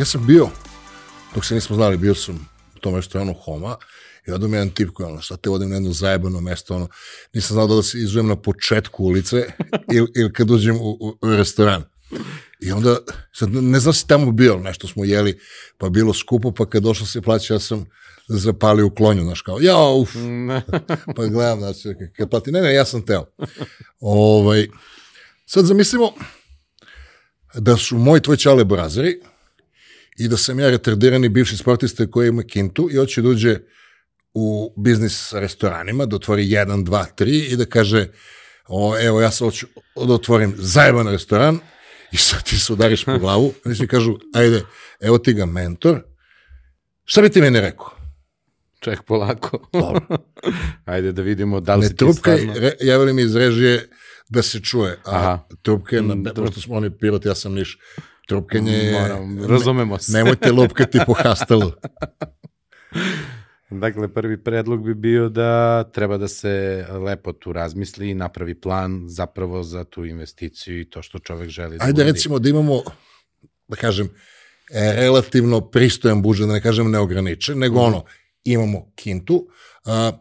Ja sam bio, dok se nismo znali, bio sam u tom restoranu Homa i odam jedan tip koji, ono, šta te vodim na jedno zajebano mesto, ono, nisam znao da, da se izujem na početku ulice ili, ili kad uđem u, u, u restoran. I onda, sad, ne znam si tamo bio, nešto smo jeli, pa bilo skupo, pa kad došlo se plaća, ja sam zapalio u klonju, znaš, kao, ja, uf, pa gledam, znači, kad plati, ne, ne, ja sam teo. Ovaj, sad zamislimo da su moji tvoj čale brazeri i da sam ja retardirani bivši sportista koji ima kintu i hoće da uđe u biznis sa restoranima, da otvori 1, 2, 3 i da kaže, o, evo, ja sad hoću da otvorim zajeban restoran, I sad ti se udariš po glavu, oni svi kažu, ajde, evo ti ga mentor. Šta bi ti meni rekao? Ček polako. Dobro. Ajde da vidimo da li Ne si ti trupkaj, stvarno... re, javili mi iz režije da se čuje, a Aha. trupke, na, Mm, pošto smo oni pirot, ja sam niš, trupkanje je... Moram, razumemo se. Nemojte lupkati po hastelu. Dakle, prvi predlog bi bio da treba da se lepo tu razmisli i napravi plan zapravo za tu investiciju i to što čovek želi da Ajde uradi. recimo da imamo, da kažem, e, relativno pristojan budžet, da ne kažem neograničen, nego Mhm. ono, imamo kintu. A,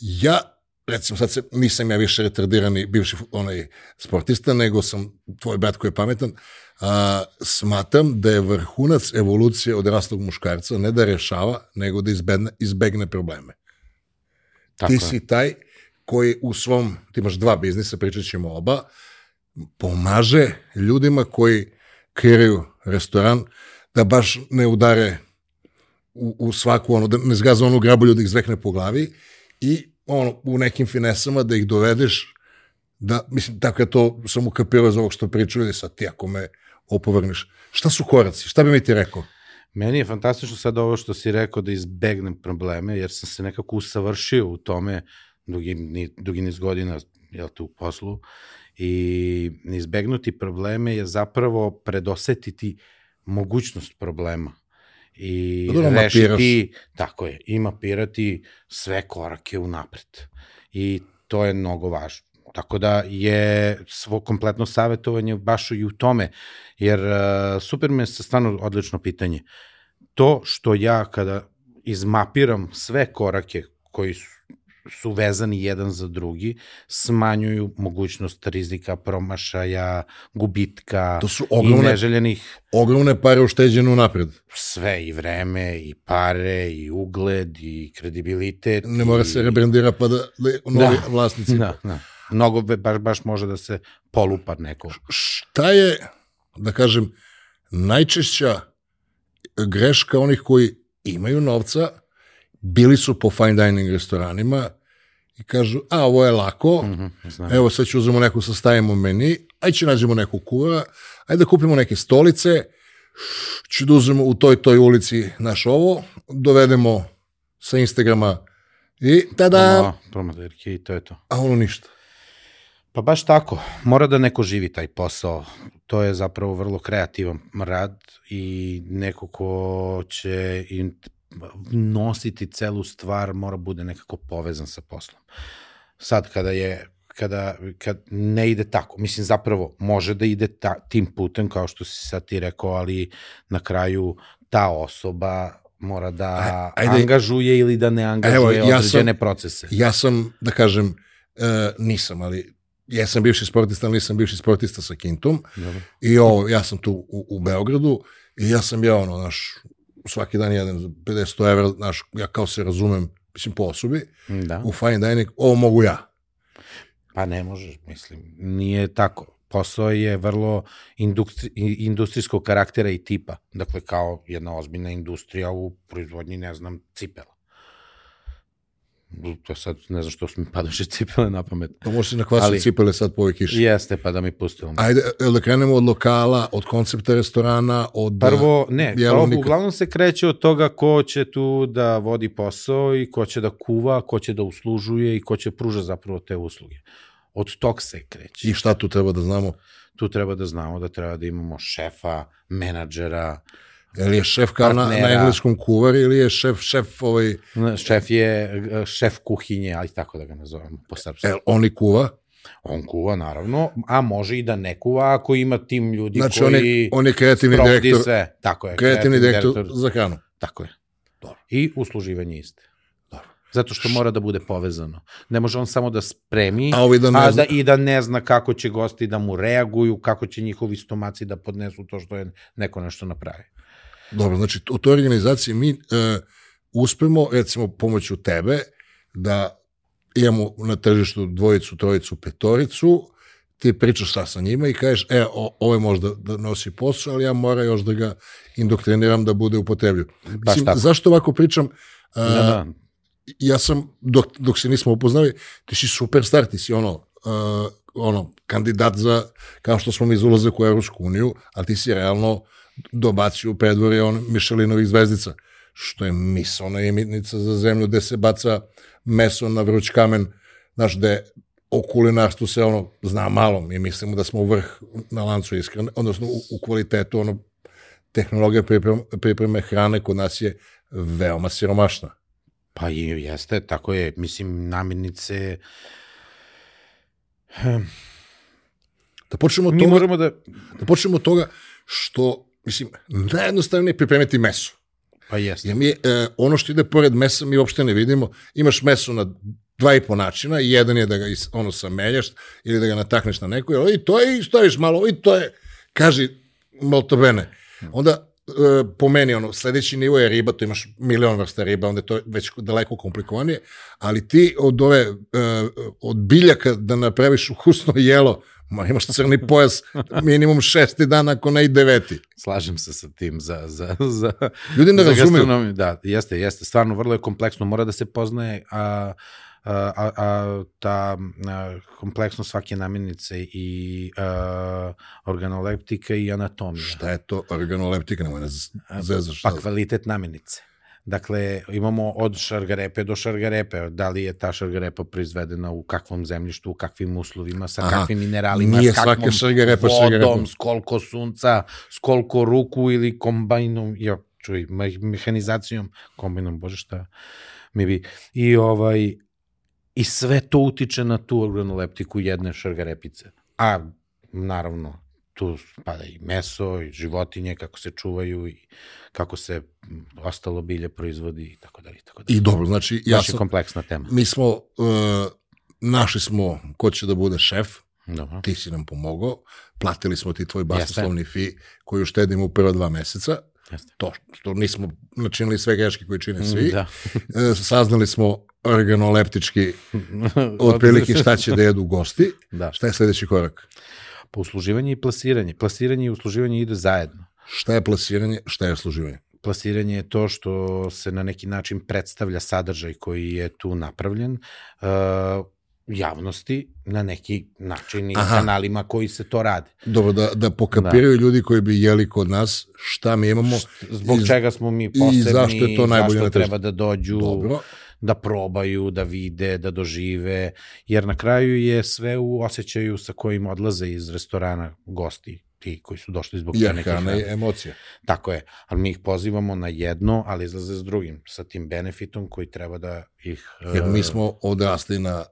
ja, recimo sad se, nisam ja više retardirani bivši onaj sportista, nego sam tvoj brat koji je pametan, a, smatam da je vrhunac evolucije odraslog muškarca ne da rešava, nego da izbegne, izbegne probleme. Tako ti je. si taj koji u svom, ti imaš dva biznisa, pričat ćemo oba, pomaže ljudima koji kreiraju restoran da baš ne udare u, u svaku, ono, da ne zgaza onu grabulju da ih zvekne po glavi i ono, u nekim finesama da ih dovedeš da, mislim, tako je to sam ukapirao iz ovog što pričaju, ili sad ti ako me opovrneš. Šta su koraci? Šta bi mi ti rekao? Meni je fantastično sad ovo što si rekao da izbegnem probleme, jer sam se nekako usavršio u tome dugi, ni- dugi niz godina jel, tu u poslu i izbegnuti probleme je zapravo predosetiti mogućnost problema i dobro, rešiti, tako je, i mapirati sve korake unapred. I to je mnogo važno. Tako da je svo kompletno savjetovanje baš i u tome, jer uh, super mi je stvarno odlično pitanje. To što ja kada izmapiram sve korake koji su, su vezani jedan za drugi, smanjuju mogućnost rizika, promašaja, gubitka To su i ogromne, neželjenih ogromne pare ušteđene unapred. sve, i vreme, i pare, i ugled, i kredibilitet. Ne mora i... se rebrandira pa da, da novi Da. vlasnici Da, da. Mnogo baš, baš može da se polupa neko. šta je, da kažem, najčešća greška onih koji imaju novca, bili su po fine dining restoranima i kažu, a ovo je lako, Mhm, znam. evo sad ću uzmemo neku, sastavimo meni, aj će nađemo neku kuvara, ajde da kupimo neke stolice, ću da uzmemo u toj toj ulici naš ovo, dovedemo sa Instagrama i tada, Ono, promoterke i to je to. a ono ništa. Pa baš tako, mora da neko živi taj posao. To je zapravo vrlo kreativan rad i neko ko će nositi celu stvar mora bude nekako povezan sa poslom. Sad kada je kada kad ne ide tako, mislim zapravo može da ide ta, tim putem kao što si sad ti rekao, ali na kraju ta osoba mora da Aj- ajde. angažuje ili da ne angažuje Evo, ja sam- određene procese. Ja sam, da kažem, e, nisam, ali ja sam bivši sportista, ali nisam bivši sportista sa Kintom. Dobro. I ovo, ja sam tu u, u Beogradu i ja sam ja, ono, naš, svaki dan jedan za 50 evra, naš, ja kao se razumem, mislim, po osobi, Da. u fine dining, ovo mogu ja. Pa ne možeš, mislim, nije tako. Posao je vrlo industri, industrijskog karaktera i tipa. Dakle, kao jedna ozbiljna industrija u proizvodnji, ne znam, cipela. To sad, ne znam što su mi padaše cipele na pamet. To može se na kvasu Ali- cipele sad po ovoj kiši. Jeste, pa da mi pustilo. Ajde, da krenemo od lokala, od koncepta restorana, od... Prvo, ne, prvo, uglavnom se kreće od toga ko će tu da vodi posao i ko će da kuva, ko će da uslužuje i ko će pruža zapravo te usluge. Od tog se kreće. I šta tu treba da znamo? tu treba da znamo da treba da imamo šefa, menadžera, Je li je šef kao na, na engleskom kuvar ili je šef, šef ovaj, šef je e, šef kuhinje, ali tako da ga nazovemo po srpsku. el, oni kuva? On kuva, naravno, a može i da ne kuva ako ima tim ljudi Znači, koji on je, on je kreativni direktor, sve. Tako je, kreativni direktor za hranu. Tako je. Dobro. I usluživanje iste. Dobro. Zato što mora da bude povezano. Ne može on samo da spremi, A ovi da a da, i da ne zna kako će gosti da mu reaguju, kako će njihovi stomaci da podnesu to što je neko nešto napravi. Dobro, znači u toj organizaciji mi e, uspemo, recimo, pomoću tebe, da imamo na tržištu dvojicu, trojicu, petoricu, ti pričaš šta sa njima i kažeš, e, o, ovo je možda da nosi posao, ali ja moram još da ga indoktriniram da bude upotrebljiv. Mislim, tako. zašto ovako pričam? E, Da, da. ja sam, dok, dok se nismo upoznali, ti si superstar, ti si ono, uh, ono, kandidat za, kao što smo mi za ulazak u Evropsku uniju, ali ti si realno dobacio u predvorje on Mišelinovih zvezdica, što je misalna imitnica za zemlju gde se baca meso na vruć kamen, znaš, gde o kulinarstvu se ono zna malo, mi mislimo da smo u vrh na lancu iskrene, odnosno u, u kvalitetu ono, tehnologija pripreme, pripreme hrane kod nas je veoma siromašna. Pa i jeste, tako je. Mislim, namirnice... Da počnemo od Mi toga, možemo da... da počnemo od toga što, mislim, najjednostavnije je pripremiti meso. Pa jeste. Jer mi, e, ono što ide pored mesa mi uopšte ne vidimo. Imaš meso na dva i po načina, jedan je da ga is, ono sameljaš ili da ga natakneš na neko, i to je, i staviš malo, i to je, kaži, molto bene. Onda, e, po meni, ono, sledeći nivo je riba, tu imaš milion vrsta riba, onda je to već daleko komplikovanije, ali ti od ove, e, od biljaka da napraviš ukusno jelo, ma imaš crni pojas minimum šesti dan, ako ne i deveti. Slažem se sa tim za, za, za, Ljudi ne za razumeju. Da, jeste, jeste. Stvarno, vrlo je kompleksno. Mora da se poznaje a, a, a, a ta a, kompleksnost svake namirnice i a, organoleptika i anatomija. Šta je to organoleptika, nemoj ne z- zezaš. Pa kvalitet namirnice. Dakle, imamo od šargarepe do šargarepe, da li je ta šargarepa proizvedena u kakvom zemljištu, u kakvim uslovima, sa Aha. kakvim mineralima, Nije s kakvom šargarepa vodom, šargarepa. s koliko sunca, s koliko ruku ili kombajnom, ja, čuj, me- mehanizacijom, kombajnom, bože šta mi bi, i ovaj, i sve to utiče na tu organoleptiku jedne šargarepice. A, naravno, tu spada i meso, i životinje, kako se čuvaju, i kako se ostalo bilje proizvodi, i tako dalje, i tako dalje. I dobro, znači, ja sam, kompleksna tema. mi smo, uh, našli smo ko će da bude šef, Dobro. ti si nam pomogao, platili smo ti tvoj basnoslovni fi koju štedimo u prva dva meseca, Jeste. to što nismo načinili sve greške koje čine svi, Da. E, saznali smo organoleptički otprilike šta će da jedu gosti, Da. šta je sledeći korak? Pa usluživanje i plasiranje. Plasiranje i usluživanje ide zajedno. Šta je plasiranje, šta je služivanje? Plasiranje je to što se na neki način predstavlja sadržaj koji je tu napravljen uh, javnosti na neki način i Aha. kanalima koji se to rade. Dobro, da, da pokapiraju ljudi koji bi jeli kod nas šta mi imamo. Zbog i- čega smo mi posebni, zašto je to najbolje na zašto treba da dođu, Dobro. da probaju, da vide, da dožive, jer na kraju je sve u osjećaju sa kojim odlaze iz restorana gosti, ti koji su došli zbog hrana hrane. je emocija. Tako je, ali mi ih pozivamo na jedno, ali izlaze s drugim, sa tim benefitom koji treba da ih... Jer mi e, smo odrasli na,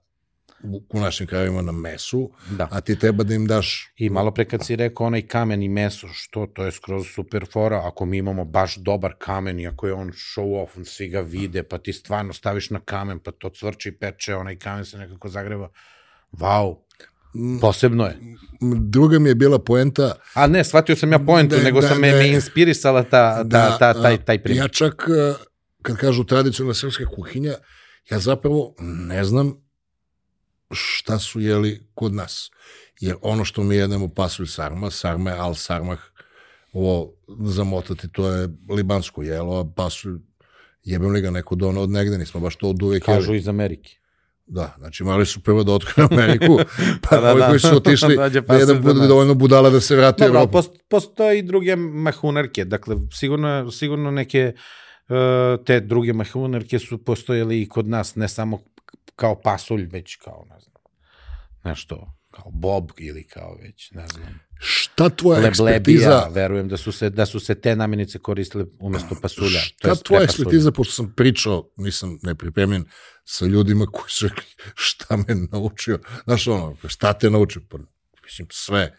u, našim krajevima na mesu, Da. a ti treba da im daš I malo pre kad si rekao onaj kamen i meso, što to je skroz super fora, ako mi imamo baš dobar kamen i ako je on show off, svi ga vide, pa ti stvarno staviš na kamen, pa to cvrči, peče, onaj kamen se nekako zagreva, wow, posebno je. Druga mi je bila poenta A ne, shvatio sam ja poentu, Da, nego da, sam me, da. me inspirisala ta, ta, ta, taj, taj primjer. Ja čak, e, kad kažu tradicionalna srpska kuhinja, ja zapravo ne znam šta su jeli kod nas. Jer ono što mi jedemo pasulj sarma, sarma je al sarmah, ovo zamotati, to je libansko jelo, a pasulj, jebem li ga neko dono od negde, nismo baš to od uvek Kažu jeli. iz Amerike. Da, znači morali su prvo da otkriju Ameriku, pa Da, da, ovi da. koji su otišli, Dođe da pasulj jedan do bude nas. dovoljno budala da se vrati u Evropu. post, postoje i druge mahunarke, dakle, sigurno, sigurno neke uh, te druge mahunarke su postojali i kod nas, ne samo kao pasulj, već kao, ne znam, nešto, kao bob ili kao već, ne znam. Šta tvoja leblebija, ekspertiza, verujem da su se da su se te namirnice koristile umesto pasulja. to šta jest tvoja ekspertiza, pošto sam pričao, nisam nepripremljen, sa ljudima koji su rekli šta me naučio, znaš ono, šta te naučio, pa, mislim, sve. E,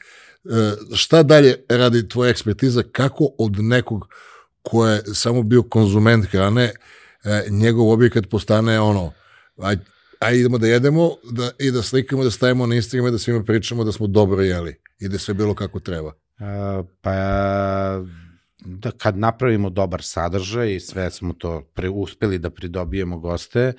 šta dalje radi tvoja ekspertiza, kako od nekog ko je samo bio konzument hrane, e, njegov objekat postane ono, aj, aj idemo da jedemo da, i da slikamo, da stavimo na Instagram i da svima pričamo da smo dobro jeli i da je sve bilo kako treba. A, pa da kad napravimo dobar sadržaj i sve smo to pre, uspeli da pridobijemo goste,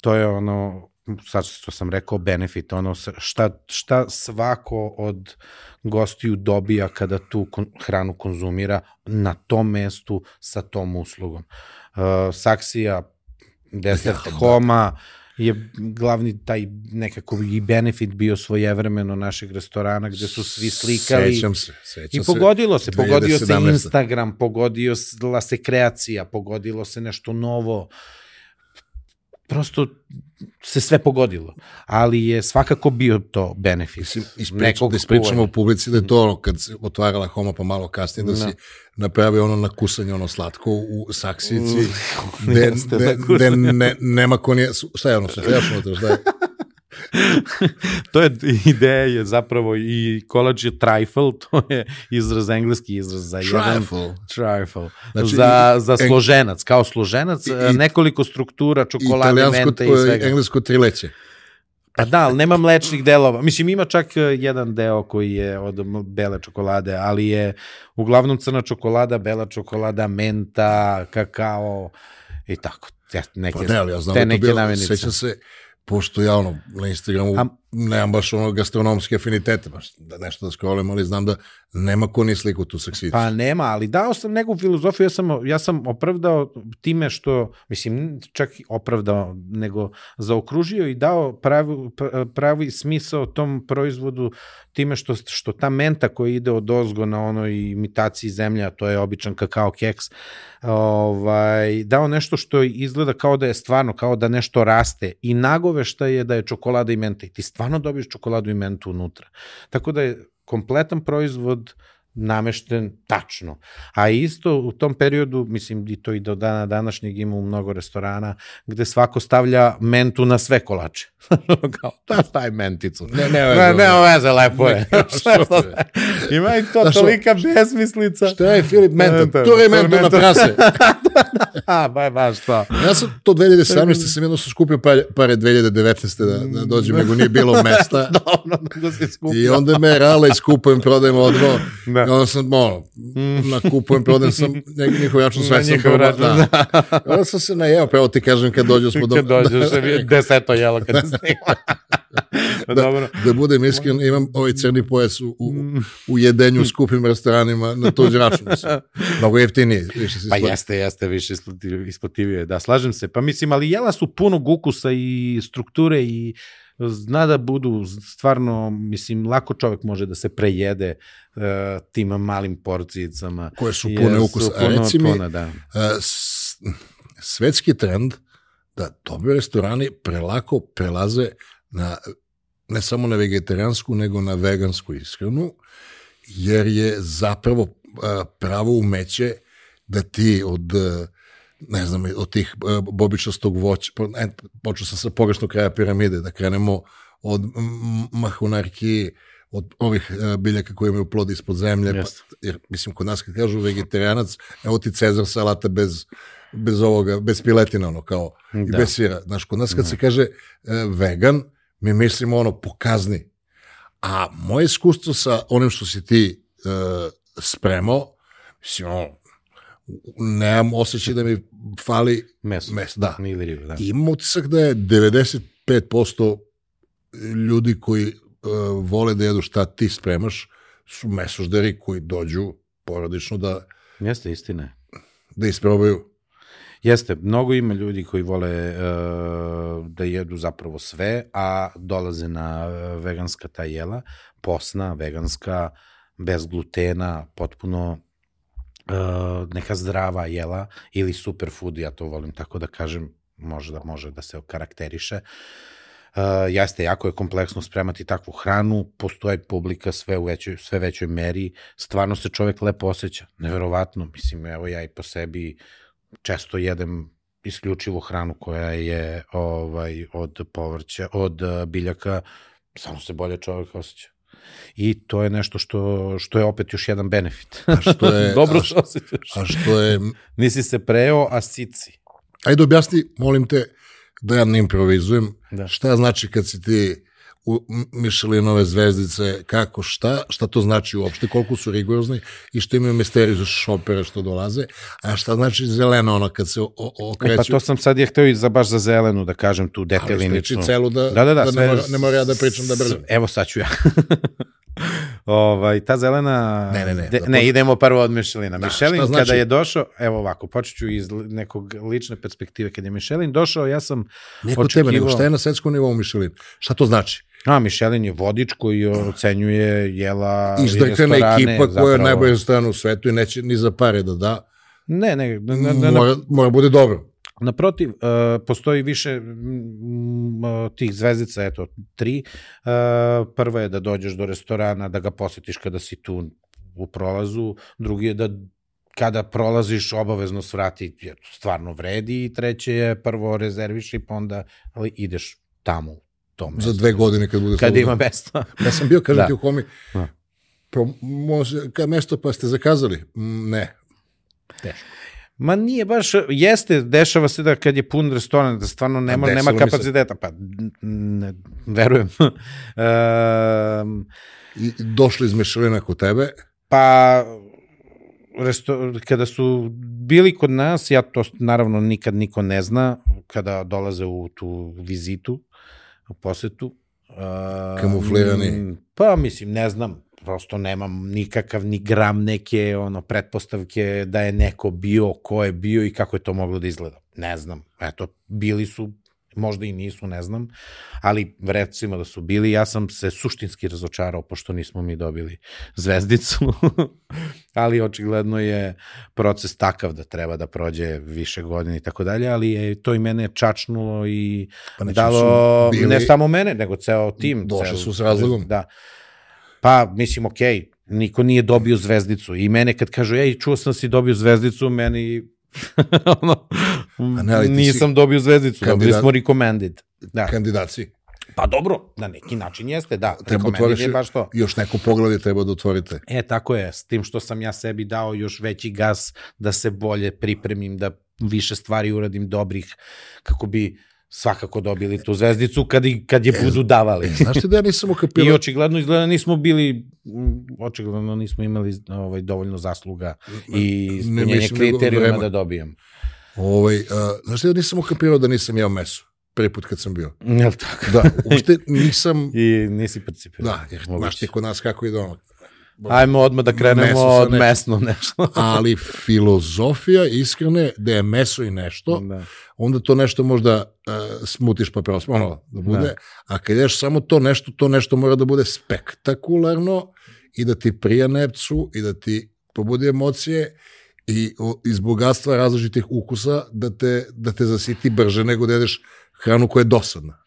to je ono sad što sam rekao benefit, ono šta, šta svako od gostiju dobija kada tu kon, hranu konzumira na tom mestu sa tom uslugom. Uh, saksija, desert Ja, da. homa, je glavni taj nekako i benefit bio svojevremeno našeg restorana gde su svi slikali Sećam se, sećam i pogodilo se, pogodio se 2017. Instagram, pogodio se kreacija, pogodilo se nešto novo. Prosto se sve pogodilo, ali je svakako bio to benefit. Mislim, isprič, nekog da ispričamo u publici da je to ono, kad se otvarala homa pa malo kasnije, da, Da. si napravio ono nakusanje, ono slatko u saksici, gde, Jeste, gde, nakusanje. gde ne, nema ko nije, šta je ono, šta je unutra, šta je? to je ideja je zapravo i kolač je trifle, to je izraz engleski izraz za jedan Trifle. trifle. Znači, za, i- za složenac, kao složenac, I- e, nekoliko struktura, čokolade, mente i svega. englesko trileće. Pa da, ali nema mlečnih delova. Mislim, ima čak e, jedan deo koji je od bele čokolade, ali je uglavnom crna čokolada, bela čokolada, menta, kakao i tako. Te, neke, Pa ne, ali ja znam te da to bilo, sećam se, pošto ja ono, na Instagramu A- nemam baš ono gastronomske afinitete, baš da nešto da scrollim, ali znam da nema ko ni sliku tu saksicu. Pa nema, ali dao sam neku filozofiju, ja sam, ja sam opravdao time što, mislim, čak opravdao, nego zaokružio i dao pravi, pravi smisao tom proizvodu time što, što ta menta koja ide od ozgo na onoj imitaciji zemlja, to je običan kakao keks, ovaj, dao nešto što izgleda kao da je stvarno, kao da nešto raste i nagovešta je da je čokolada i menta i ti stvarno dobiješ čokoladu i mentu unutra. Tako da je kompletan proizvod namešten tačno. A isto u tom periodu, mislim i to i do dana današnjeg ima u mnogo restorana, gde svako stavlja mentu na sve kolače. Kao, da stavi menticu. Ne, ne, ne, veze, ne, veze, lepo je. Ne? Ima i to Znaš, tolika besmislica. Šta je Filip Menta? To je Menta na prase. A, ba, baš to. Ja sam to 2017. sam jedno sam skupio pare, pare 2019. da, da dođem, nego nije bilo mesta. Dobro, nego si skupio. I onda me rala i skupujem, prodajem odvo. Da. I onda sam, ono, nakupujem, prodajem sam ne- njihov račun, sve sam probao. račun, Da. Onda sam se najeo, pa evo ti kažem kad dođu smo do... Kad dođeš, deseto jelo kad snima. da, Dobro. da budem iskren, imam ovaj crni pojas u, u, u jedenju u skupim restoranima na tuđi račun. Mnogo jeftinije. Više se Pa jeste, jeste, više isplativije, isplativije je, da, slažem se. Pa mislim, ali jela su punog ukusa i strukture i zna da budu stvarno, mislim, lako čovek može da se prejede uh, tim malim porcijicama. Koje su pune su ukusa. A puno- reci mi, pune, da. s- svetski trend da dobri restorani prelako prelaze na ne samo na vegetarijansku, nego na vegansku ishranu, jer je zapravo e, pravo umeće da ti od ne znam, od tih e, bobičastog voća, po- ne, počeo sam sa pogrešnog kraja piramide, da krenemo od mahunarki, od ovih e, biljaka koje imaju plod ispod zemlje, pa, Jeste. jer mislim kod nas kad kažu vegetarianac, evo ti Cezar salata bez, bez ovoga, bez piletina, ono kao, i Da. bez sira. Znaš, kod nas kad se kaže e, vegan, mi mislimo ono po kazni. A moje iskustvo sa onim što si ti e, spremao, mislim, ono, nemam osjećaj da mi fali Meso. meso. Da. Ili riba, da. Imam utisak da je 95% ljudi koji uh, vole da jedu šta ti spremaš su mesožderi koji dođu porodično da, Jeste, istina je. da isprobaju. Jeste, mnogo ima ljudi koji vole uh, da jedu zapravo sve, a dolaze na e, veganska ta jela, posna, veganska, bez glutena, potpuno neka zdrava jela ili superfood, ja to volim tako da kažem, može da može da se okarakteriše. jeste, jako je kompleksno spremati takvu hranu, postoje publika sve u većoj, sve većoj meri, stvarno se čovek lepo osjeća, neverovatno, mislim, evo ja i po sebi često jedem isključivo hranu koja je ovaj od povrća, od biljaka, samo se bolje čovek osjeća. I to je nešto što, što je opet još jedan benefit. A što je, Dobro a, se osjećaš. a što je... Nisi se preo, a sici. Ajde objasni, molim te, da ja ne improvizujem, Da. šta znači kad si ti u Michelinove zvezdice, kako, šta, šta to znači uopšte, koliko su rigorozni i što imaju misteriju za šopere što dolaze, a šta znači zeleno ono kad se o, o, okreću. E, pa to sam sad je hteo i za baš za zelenu da kažem tu Ali detaljinicu. ispriči celu da, Da, da, da, da sve- ne, mora, ne mora ja da pričam da brzo. Evo sad ću ja. ovaj, ta zelena... Ne, ne, ne, De, da ne, idemo prvo od Mišelina. Da, Mišelin, znači? kada je došao, evo ovako, počet ću iz nekog lične perspektive. Kada je Mišelin došao, ja sam Neko tebe, nego šta je na svetskom nivou Michelin? Šta to znači? A, Mišelin je vodič koji ocenjuje jela i restorane. ekipa koja je zapravo. najbolja strana u svetu i neće ni za pare da da. Ne, ne, na, na, na, Mora, mora bude dobro. Naprotiv, uh, postoji više uh, tih zvezdica, eto, tri. Uh, prva je da dođeš do restorana, da ga posetiš kada si tu u prolazu. Drugi je da kada prolaziš obavezno svrati, jer stvarno vredi. I treće je prvo rezerviš i pa onda ali ideš tamo u to mesto. Za dve godine kad bude Kad ima mesta. Ja sam bio, kažem Da. ti u komi, Da. pro, može, ka mesto pa ste zakazali? Mm, Ne. Teško. Ma nije baš, jeste, dešava se da kad je pun restoran, da stvarno nema, desilo nema kapaciteta, pa ne, verujem. um, I došli iz Michelina kod tebe, Pa resto, kada su bili kod nas, ja to naravno nikad niko ne zna, kada dolaze u tu vizitu, u posetu. Uh, Kamuflirani. Pa mislim, ne znam, prosto nemam nikakav ni gram neke ono pretpostavke da je neko bio, ko je bio i kako je to moglo da izgleda. Ne znam. Eto, bili su možda i nisu, ne znam, ali recimo da su bili, ja sam se suštinski razočarao pošto nismo mi dobili zvezdicu, ali očigledno je proces takav da treba da prođe više godina i tako dalje, ali je to i mene čačnulo i Pa dalo, bili- ne samo mene, nego ceo tim. Došli ceo- su s razlogom. Da. Pa, mislim, okej, niko nije dobio zvezdicu i mene kad kažu, ej, čuo sam da si dobio zvezdicu, meni ono, ne, ali ti si nisam dobio zvezdicu, dobili kandidat- smo recommended. Da. kandidaciji. Pa dobro, na neki način jeste, da. Treba recommended otvoriš je baš to. još neko poglavlje treba da otvorite. E, tako je, s tim što sam ja sebi dao još veći gas da se bolje pripremim, da više stvari uradim dobrih, kako bi svakako dobili tu zvezdicu kad, i, kad je budu davali. Znaš ti da ja nisam I ukapirao? očigledno izgleda nismo bili, mm, očigledno nismo imali ovaj, dovoljno zasluga i ispunjenje kriterijuma da dobijem. Ovaj, uh, znaš ti da nisam ukapirao da nisam jeo meso? Prvi put kad sam bio. Jel tako? Da, uopšte nisam... I nisi percipirao. Da, jer znaš ti kod nas kako ide ono. Ajmo odmah da krenemo Meso od mesno nešto. Ali filozofija iskrene da je meso i nešto, da. onda to nešto možda uh, smutiš pa preos, ono, da bude, Da. a kad ješ samo to nešto, to nešto mora da bude spektakularno i da ti prija nepcu i da ti pobudi emocije i o, iz bogatstva različitih ukusa da te, da te zasiti brže nego da jedeš hranu koja je dosadna.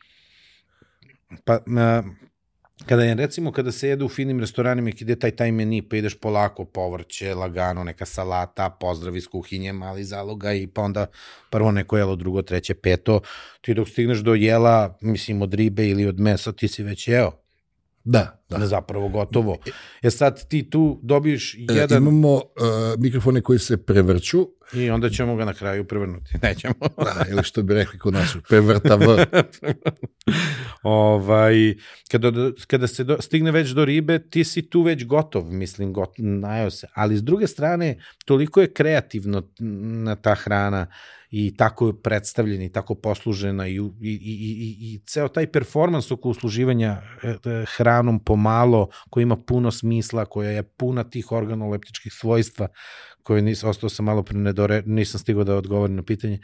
Pa, kada je, recimo, kada se jede u finim restoranima i je taj taj meni, pa ideš polako, povrće, lagano, neka salata, pozdrav iz kuhinje, mali zaloga i pa onda prvo neko jelo, drugo, treće, peto. Ti dok stigneš do jela, mislim, od ribe ili od mesa, ti si već jeo. Da, Da. Zapravo gotovo. E sad ti tu dobiješ E, jedan imamo uh, mikrofone koji se prevrću, i onda ćemo ga na kraju prevrnuti. Nećemo. da, ili što bi rekli kod nas, prevrta V. ovaj, kada, kada se do, stigne već do ribe, ti si tu već gotov, mislim, got, najao se. Ali s druge strane, toliko je kreativno na ta hrana i tako je predstavljena i tako poslužena i, i, i, i, i, i ceo taj performans oko usluživanja e, e, hranom pomalo, koja ima puno smisla, koja je puna tih organoleptičkih svojstva, koje nis, ostao sam malo pre nedore, nisam stigao da odgovorim na pitanje,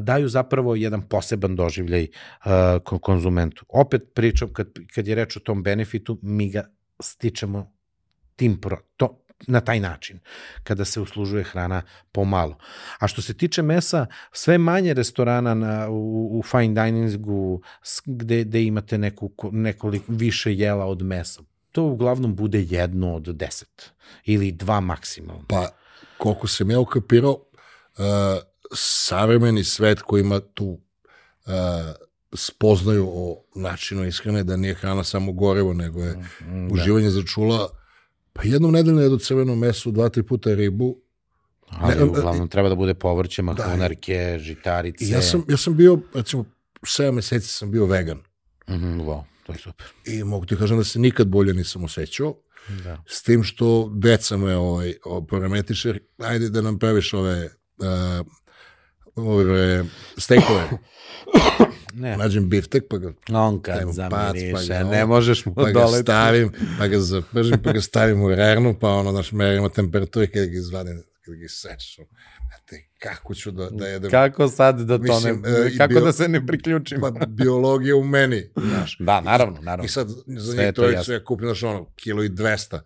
daju zapravo jedan poseban doživljaj ko- konzumentu. Opet pričam, kad, kad je reč o tom benefitu, mi ga stičemo tim pro, to, na taj način, kada se uslužuje hrana pomalo. A što se tiče mesa, sve manje restorana na, u, u fine diningu gde, gde imate neku, nekoliko više jela od mesa. To uglavnom bude jedno od deset ili dva maksimalno. Pa, koliko sam ja ukapirao, uh, savremeni svet koji ima tu uh, spoznaju o načinu ishrane, da nije hrana samo gorevo, nego je mm, da. uživanje za čula. Pa jednom nedeljno jedu crveno meso, dva, tri puta ribu. Ali ne, uglavnom treba da bude povrće, da. mahunarke, da, žitarice. Ja sam, ja sam bio, recimo, 7 meseci sam bio vegan. Mm -hmm, wow, to je super. I mogu ti kažem da se nikad bolje nisam osjećao. Da. S tim što deca me ovaj, parametriše, ajde da nam praviš ove, uh, ove stekove. Ne. Nađem biftek, pa ga On kad zamiriše, pa ga, ne možeš mu pa ga stavim, pa ga zapržim, pa ga stavim u rernu, pa ono, znaš, merimo temperaturu i kada ga izvadim, kada ga sečem. Znate, kako ću da, da jedem. Kako sad da to Mislim, ne, uh, kako bio, da se ne priključim? Pa biologija u meni, znaš. Da, naravno, naravno. I sad za njih trojicu ja kupim, znaš, ono, kilo i dvesta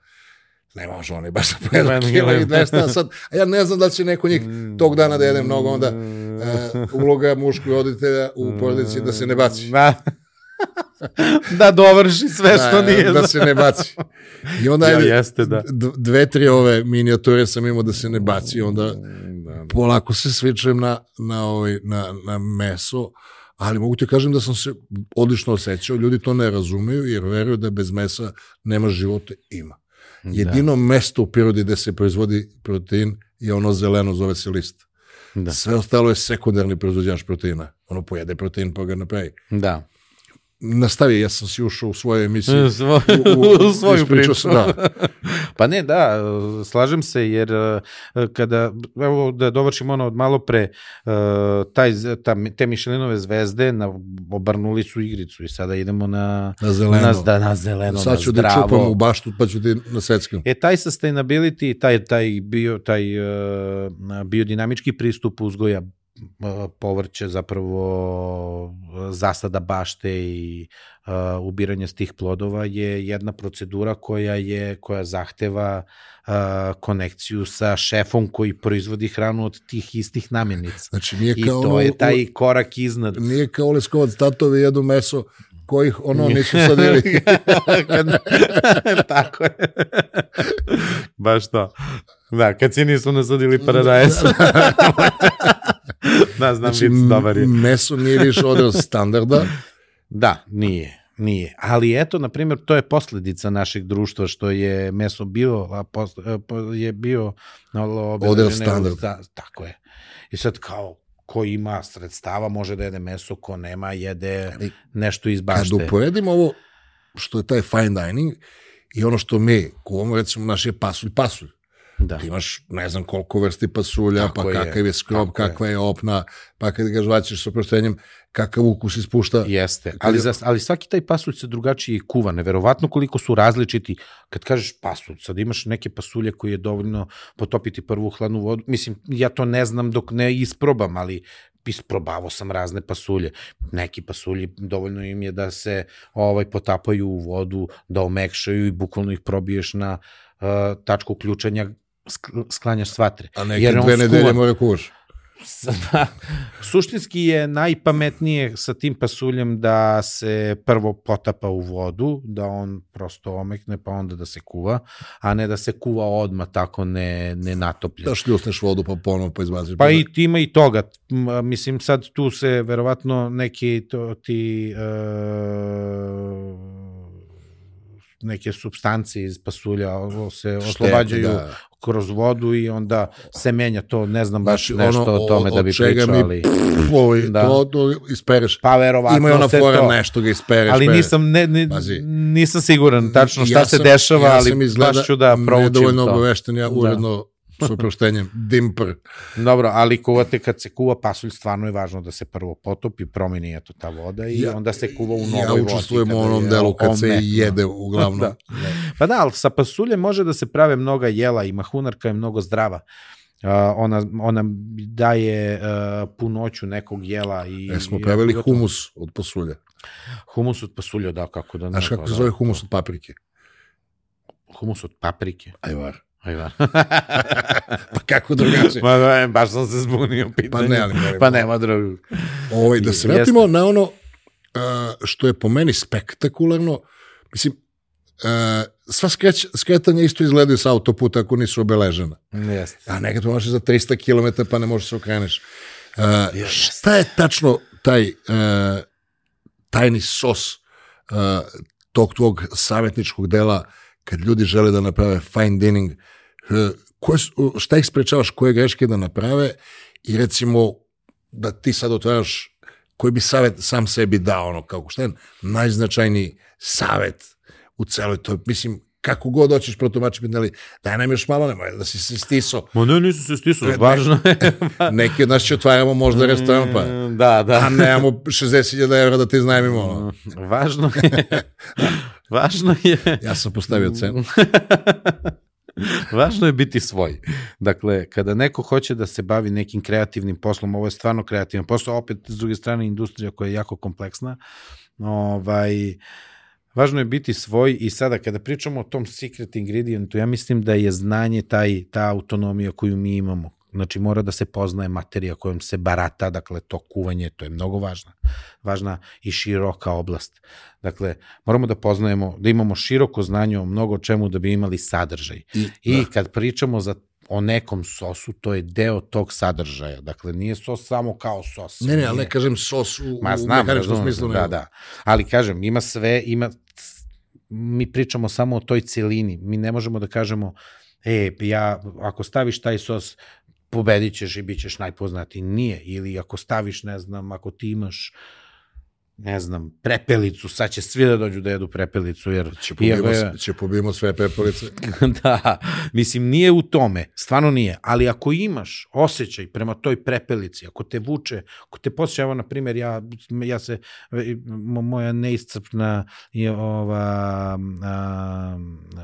ne može oni baš da pojedu kilo i 200, a sad, a ja ne znam da će neko njih tog dana da jede mnogo, onda uh, uloga muškog roditelja u porodici da se ne baci. Da. Da dovrši sve da, što nije. Da se ne baci. I onda ja, jeste, da. dve, tri ove minijature sam imao da se ne baci, onda da, da. polako se svičujem na, na, ovaj, na, na meso, ali mogu ti kažem da sam se odlično osjećao, ljudi to ne razumeju jer veruju da bez mesa nema života, ima. Jedino da. mesto u prirodi gde se proizvodi protein je ono zeleno, zove se list. Da. Sve ostalo je sekundarni proizvođač proteina. Ono pojede protein pa ga napravi. Da nastavi, ja sam si ušao u svoje emisije. Svo, u, u, u svoju priču. Sam, da. pa ne, da, slažem se, jer e, kada, evo da dovršim ono od malo pre, e, taj, ta, te Mišelinove zvezde na, obrnuli su igricu i sada idemo na, na zeleno. Na, da, na zeleno, Sad ću da čupam u baštu, pa ću ti na svetskom. E, taj sustainability, taj, taj, bio, taj uh, biodinamički pristup uzgoja povrće zapravo zasada bašte i uh, ubiranje s tih plodova je jedna procedura koja je koja zahteva uh, konekciju sa šefom koji proizvodi hranu od tih istih namirnica. Znači, nije kao I to ono, je taj korak iznad. Nije kao Leskovac tatovi jedu meso kojih ono nisu sadili. Tako je. Baš to. Da, kad si nisu nasadili paradajz. da, znam, znači, vic, dobar je. Meso nije više odraz standarda. Da, nije. Nije. Ali eto, na primjer, to je posledica našeg društva što je meso bio, a posle, je bio odraz standard. Da, tako je. I sad kao, ko ima sredstava može da jede meso, ko nema jede nešto iz bašte. Kad uporedimo ovo što je taj fine dining i ono što mi kuvamo, recimo, naš je pasulj, pasulj. Da. Ti imaš ne znam koliko vrsti pasulja, Tako pa je. kakav je skrob, kakva je. je opna, pa kad ga žvaćeš sa oproštenjem, kakav ukus ispušta. Jeste, ali, za, ali svaki taj pasulj se drugačije kuva, neverovatno koliko su različiti. Kad kažeš pasulj, sad imaš neke pasulje koje je dovoljno potopiti prvu hladnu vodu, mislim, ja to ne znam dok ne isprobam, ali isprobavao sam razne pasulje. Neki pasulji dovoljno im je da se ovaj potapaju u vodu, da omekšaju i bukvalno ih probiješ na uh, tačku ključanja sklanjaš svatre. A neke dve nedelje mora kuvaš. Da, suštinski je najpametnije sa tim pasuljem da se prvo potapa u vodu, da on prosto omekne, pa onda da se kuva, a ne da se kuva odma tako ne, ne natoplje. Da šljusneš vodu pa ponovo pa izbaciš. Pa i ima i toga. Mislim, sad tu se verovatno neki to, ti uh, neke substancije iz pasulja se oslobađaju da. kroz vodu i onda se menja to, ne znam baš znači, nešto ono, o tome da bi pričao, ali... Pff, ovaj, da. to, to ispereš. Pa verovatno Ima ona fora to. nešto ga ispereš. Ali nisam, ne, ne, nisam siguran tačno šta ja sam, se dešava, ja ali baš ću da proučim to. Nedovoljno obavešten, ja da. uredno da s oproštenjem, dimpr. Dobro, ali kuvate kad se kuva pasulj, stvarno je važno da se prvo potopi, promeni eto ta voda i ja, onda se kuva u novoj vodi. Ja učestvujem u onom delu kad omne, se jede uglavnom. da. Pa da, ali sa pasuljem može da se prave mnoga jela i mahunarka je mnogo zdrava. Uh, ona, ona daje uh, punoću nekog jela. I, e, smo pravili i, humus od pasulja. Humus od pasulja, da, kako da ne. Znaš kako se zove humus od paprike? Humus od paprike? Ajvar. Ajde. Pa kako drugačije? Ma ne, baš sam se zbunio pitanje. Pa ne, ali ne, Pa nema drugog. Ovaj, da se Jeste. vratimo na ono uh, što je po meni spektakularno, mislim, uh, sva skreć, skretanja isto izgledaju sa autoputa ako nisu obeležena. Jeste. A nekad možeš za 300 km pa ne možeš se okreneš. Uh, šta je tačno taj uh, tajni sos uh, tog tvog savjetničkog dela kad ljudi žele da naprave fine dining, uh, koje, su- šta ih sprečavaš, koje greške da naprave i recimo da ti sad otvaraš koji bi savet sam sebi dao, ono, kako šta je najznačajniji savet u celoj toj, mislim, kako god hoćeš protumačiti, ali daj nam još malo, nemoj da si se stisao. Ma ne, nisam se stisao, Ne, važno je. Neki od nas će otvaramo možda restoran, pa Da, da. a nemamo 60.000 evra da ti znajmimo. ono. Važno je, važno je, Ja sam postavio cenu. važno je biti svoj. Dakle, kada neko hoće da se bavi nekim kreativnim poslom, ovo je stvarno kreativan posao, opet s druge strane industrija koja je jako kompleksna, ovaj, važno je biti svoj i sada kada pričamo o tom secret ingredientu, ja mislim da je znanje taj, ta autonomija koju mi imamo. Znači mora da se poznaje materija kojom se barata, dakle to kuvanje, to je mnogo važno. Važna i široka oblast. Dakle, moramo da poznajemo, da imamo široko znanje o mnogo čemu da bi imali sadržaj. I, I da. kad pričamo za o nekom sosu, to je deo tog sadržaja. Dakle, nije sos samo kao sos. Ne, ne, ali ne kažem sos u, Ma u znam, mehaničkom razumem, smislu. da, da. Ali kažem, ima sve, ima, mi pričamo samo o toj celini. Mi ne možemo da kažemo, e, ja, ako staviš taj sos, pobedit ćeš i bit ćeš najpoznatiji. Nije. Ili ako staviš, ne znam, ako ti imaš ne znam, prepelicu, sad će svi da dođu da jedu prepelicu, jer Će iako pobijemo, je- će pobijemo sve pepelice. da, mislim, nije u tome, stvarno nije, ali ako imaš osjećaj prema toj prepelici, ako te vuče, ako te posjeća, evo, na primjer, ja, ja se, mo- moja neiscrpna je ova a,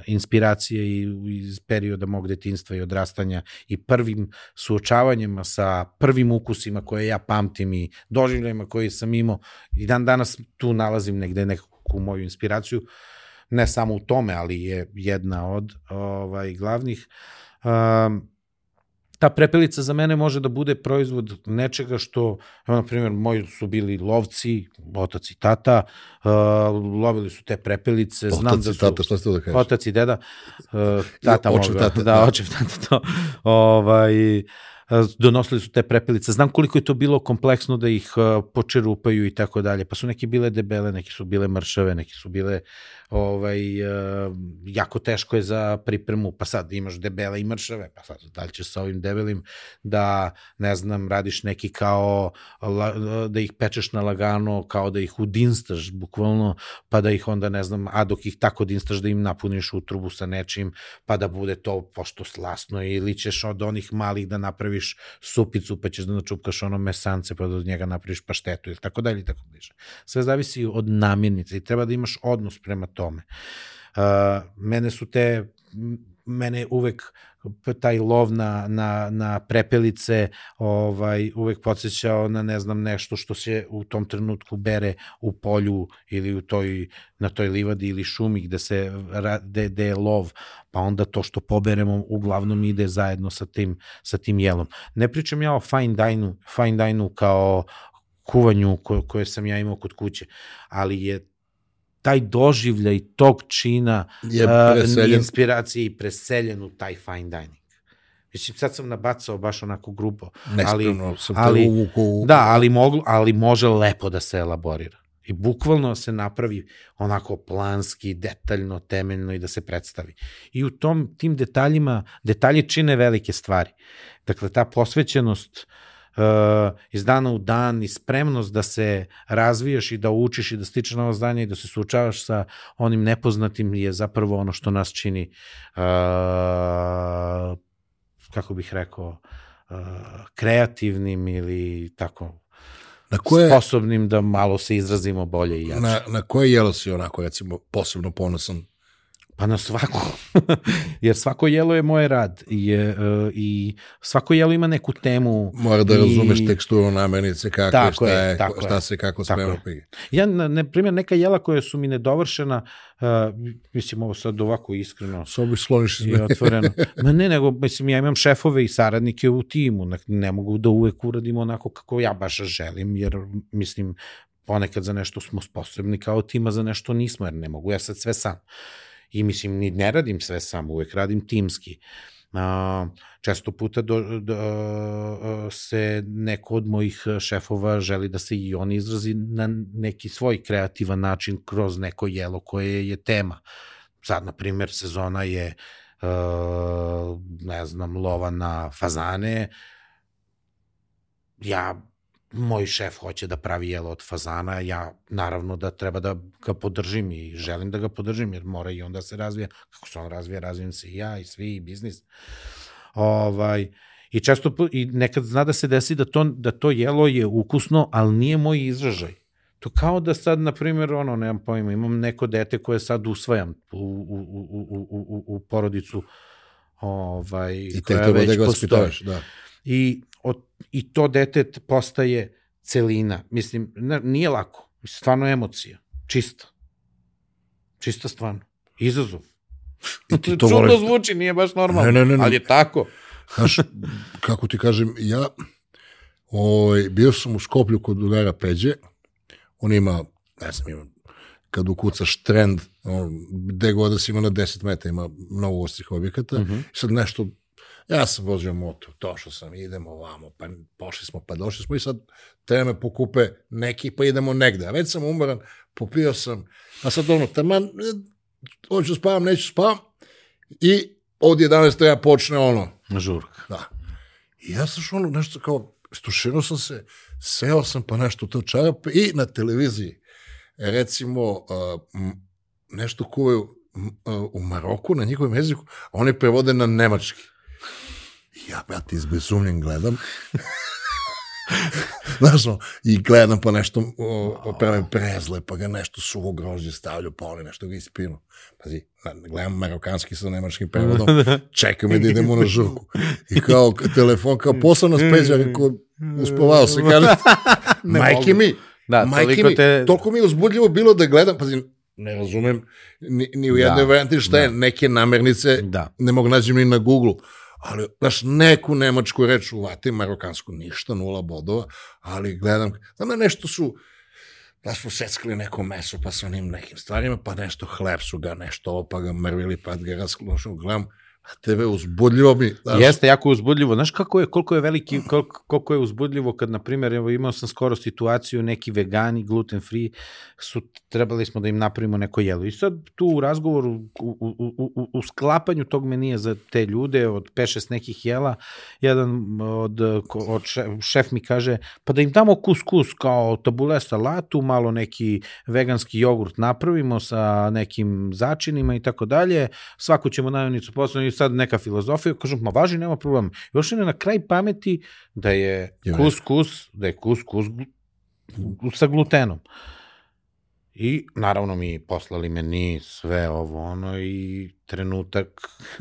inspiracija iz perioda mog detinstva i odrastanja i prvim suočavanjima sa prvim ukusima koje ja pamtim i doživljajima koje sam imao i dan danas tu nalazim negde neku moju inspiraciju, ne samo u tome, ali je jedna od ovaj glavnih. Um, ta prepelica za mene može da bude proizvod nečega što, evo, na primjer, moji su bili lovci, otac i tata, uh, lovili su te prepelice, znam Otac da i su... tata, šta ste da kažeš? Otac i deda, uh, tata očev moga, tata, da, da. očev tata to, ovaj, donosili su te prepelice. Znam koliko je to bilo kompleksno da ih počerupaju i tako dalje. Pa su neke bile debele, neke su bile mršave, neke su bile ovaj, jako teško je za pripremu. Pa sad imaš debele i mršave, pa sad da li ćeš sa ovim debelim da, ne znam, radiš neki kao, da ih pečeš na lagano, kao da ih udinstaš bukvalno, pa da ih onda, ne znam, a dok ih tako dinstaš da im napuniš utrubu sa nečim, pa da bude to pošto slasno ili ćeš od onih malih da napraviš supicu pa ćeš da načupkaš ono mesance pa da od njega napraviš paštetu ili tako dalje i tako dalje. Sve zavisi od namirnice i treba da imaš odnos prema tome. Uh, mene su te mene uvek taj lov na, na, na prepelice ovaj, uvek podsjećao na ne znam nešto što se u tom trenutku bere u polju ili u toj, na toj livadi ili šumi gde, se, gde, gde je lov, pa onda to što poberemo uglavnom ide zajedno sa tim, sa tim jelom. Ne pričam ja o fine dine fine dine kao kuvanju ko, koje sam ja imao kod kuće, ali je taj doživljaj tog čina Je a, preseljen. inspiracije i preseljen u taj fine dining. Mislim, sad sam nabacao baš onako grubo. Nespremno sam te ali- uvukao u... Da, ali, moglo, ali može lepo da se elaborira. I bukvalno se napravi onako planski, detaljno, temeljno i da se predstavi. I u tom, tim detaljima, detalji čine velike stvari. Dakle, ta posvećenost uh, iz dana u dan i spremnost da se razvijaš i da učiš i da stičeš nova znanja i da se suočavaš sa onim nepoznatim je zapravo ono što nas čini uh, kako bih rekao uh, kreativnim ili tako Na koje, sposobnim da malo se izrazimo bolje i jače. na, na koje jelo si onako, recimo, posebno ponosan Pa na svako. Jer svako jelo je moj rad i, je, uh, i svako jelo ima neku temu. Mora da i... razumeš teksturu namirnice, kako Tako šta je, je, tako šta je. se kako sprema. je. pri- Ja, na, na primjer, neka jela koja su mi nedovršena, uh, mislim ovo sad ovako iskreno Sobi skloniš iz mene. otvoreno. Ma ne, nego, mislim, ja imam šefove i saradnike u timu, ne, mogu da uvek uradimo onako kako ja baš želim, jer, mislim, ponekad za nešto smo sposobni kao tima, za nešto nismo, jer ne mogu ja sad sve sam. I mislim, ni ne radim sve sam, uvek radim timski. A, često puta do, do, se neko od mojih šefova želi da se i on izrazi na neki svoj kreativan način kroz neko jelo koje je tema. Sad, na primjer, sezona je ne znam, lova na fazane. Ja moj šef hoće da pravi jelo od fazana, ja naravno da treba da ga podržim i želim da ga podržim, jer mora i on da se razvija. Kako se on razvija, razvijem se i ja i svi i biznis. Ovaj, I često, i nekad zna da se desi da to, da to jelo je ukusno, ali nije moj izražaj. To kao da sad, na primjer, ono, nemam pojma, imam neko dete koje sad usvajam u, u, u, u, u, u, porodicu ovaj, I koja već postoji da. i, od, i to dete t- postaje celina. Mislim, nije lako. Stvarno emocija. Čista. Čista stvarno. Izazov. I ti to Čudno voliš. zvuči, nije baš normalno. Ne, ne, ne, ne. Ali je tako. Znaš, kako ti kažem, ja ovaj, bio sam u Skoplju kod drugara Peđe, on ima, ne znam, ima, kad ukucaš trend, on, gde god da si ima na 10 metara, ima mnogo ostrih objekata, Mhm. i sad nešto, ja sam vozio motor, došao sam, idemo ovamo, pa pošli smo, pa došli smo i sad treba me pokupe neki, pa idemo negde. A već sam umoran, popio sam, a sad ono, taman, hoću spavam, neću spavam, i od 11. ja počne ono, Žurka. Da. I ja sam što ono nešto kao, stuširao sam se, seo sam pa nešto to čarape i na televiziji, recimo, uh, m, nešto kuvaju uh, u Maroku na njihovom jeziku, a oni prevode na nemački. Ja, ti izbezumljen gledam. Znaš, i gledam pa nešto, o, opravim prezle, pa ga nešto suvo grožđe stavlju, pa oni nešto ga ispinu. Pazi, gledam marokanski sa nemačkim prevodom, čekam me da idemo na žurku. I kao telefon, kao posao nas peđa, rekao, uspavao se, kaže, majke mi, Da, majke mi, te- toliko mi je uzbudljivo bilo da gledam, pazi, ne razumem ni, ni u jednoj Da, varijanti šta je, neke namernice Da. ne mogu nađem ni na Google, ali, znaš, neku nemačku reč uvatim, marokansku ništa, nula bodova, ali gledam, znam da nešto su, da su seckali neko meso pa sa onim nekim stvarima, pa nešto hleb su ga, nešto ovo, pa ga mrvili, pa ga rasklošao, gledam, tebe uzbudljivo mi, znaš, Jeste jako uzbudljivo. Znaš kako je, koliko je veliki, koliko, koliko je uzbudljivo kad, na primjer, evo imao sam skoro situaciju, neki vegani, gluten free, su, trebali smo da im napravimo neko jelo. I sad tu u razgovoru, u, u, u, u, sklapanju tog menija za te ljude, od 5-6 nekih jela, jedan od, od šef, šef mi kaže, pa da im damo kus-kus kao tabule salatu, malo neki veganski jogurt napravimo sa nekim začinima i tako dalje, svaku ćemo najonicu poslati sad neka filozofija, kažem, ma važi, nema problema. Još je na kraj pameti da je kus-kus, da je kus-kus sa glutenom. I naravno mi poslali meni sve ovo ono i trenutak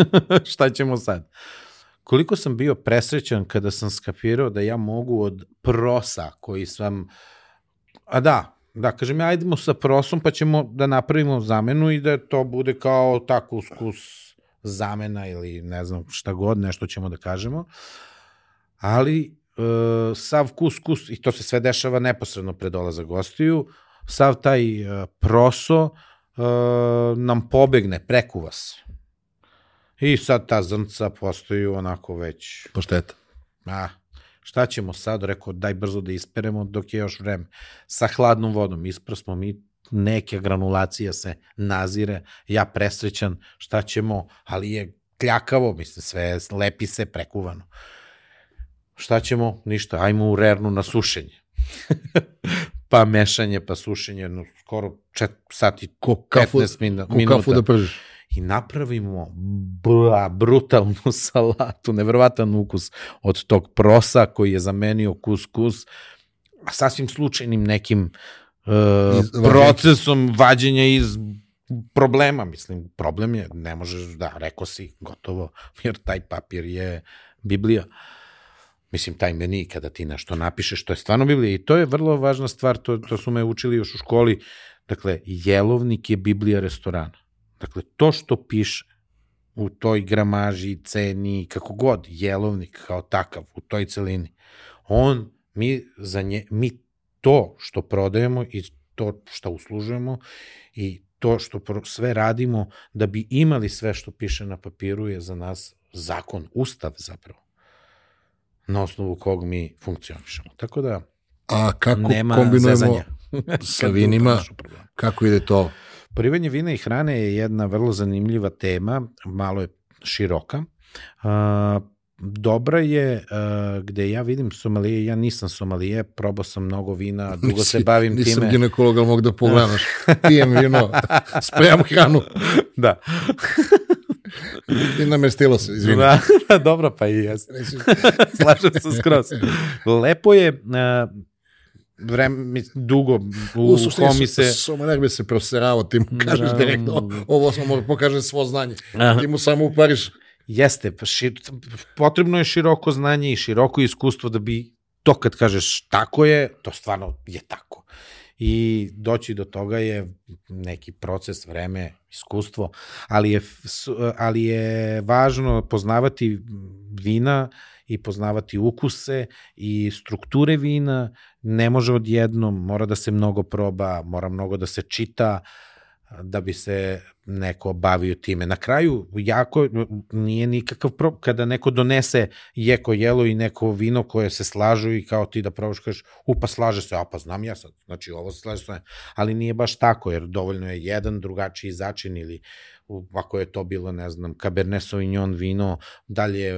šta ćemo sad. Koliko sam bio presrećan kada sam skapirao da ja mogu od prosa koji sam a da, da kažem ja ajdemo sa prosom pa ćemo da napravimo zamenu i da to bude kao ta kus-kus zamena ili ne znam šta god, nešto ćemo da kažemo. Ali e, sav kus-kus, i to se sve dešava neposredno pred dolazak gostiju, sav taj e, proso e, nam pobegne, prekuva se. I sad ta zrnca postaju onako već pašteta. A, šta ćemo sad? Rekao, daj brzo da isperemo dok je još vreme. Sa hladnom vodom isprasmo mi, neke granulacija se nazire, ja presrećan, šta ćemo, ali je kljakavo, mislim, sve lepi se prekuvano. Šta ćemo? Ništa, ajmo u rernu na sušenje. pa mešanje, pa sušenje, no, skoro čet, sat i Ko kafu, 15 min, ko minuta kafu da pržiš. i napravimo bla, brutalnu salatu, nevjerovatan ukus od tog prosa koji je zamenio kus-kus, a sasvim slučajnim nekim uh, Vađenja. procesom vađenja iz problema, mislim, problem je, ne možeš, da, rekao si, gotovo, jer taj papir je Biblija. Mislim, taj meni, kada ti nešto napišeš, to je stvarno Biblija i to je vrlo važna stvar, to, to su me učili još u školi. Dakle, jelovnik je Biblija restorana. Dakle, to što piše u toj gramaži, ceni, kako god, jelovnik kao takav, u toj celini, on, mi, za nje, mi to što prodajemo i to što uslužujemo i to što sve radimo da bi imali sve što piše na papiru je za nas zakon, ustav zapravo, na osnovu kog mi funkcionišemo. Tako da, A kako nema kombinujemo sa vinima, kako ide to? Porivanje vina i hrane je jedna vrlo zanimljiva tema, malo je široka. Uh, dobra je uh, gde ja vidim somalije, ja nisam somalije, probao sam mnogo vina, dugo Nisi, se bavim nisam time. Nisam ginekolog, ali mogu da pogledaš. Pijem vino, spremam hranu. da. I namestilo se, izvini. Da, da, dobro, pa i jeste. Slažem se skroz. Lepo je, uh, vreme, dugo u, u homi se... Samo ne bi se proserao, ti mu kažeš da, direktno, ovo samo pokaže svo znanje. Aha. Ti mu samo upariš Jeste, pa šir, potrebno je široko znanje i široko iskustvo da bi to kad kažeš tako je, to stvarno je tako. I doći do toga je neki proces, vreme, iskustvo, ali je, ali je važno poznavati vina i poznavati ukuse i strukture vina, ne može odjednom, mora da se mnogo proba, mora mnogo da se čita, da bi se neko bavio time. Na kraju, jako, nije nikakav pro... kada neko donese jeko jelo i neko vino koje se slažu i kao ti da probaš kažeš, upa slaže se, a pa znam ja sad, znači ovo se slaže se, ali nije baš tako, jer dovoljno je jedan drugačiji začin ili ako je to bilo, ne znam, Cabernet Sauvignon vino, dalje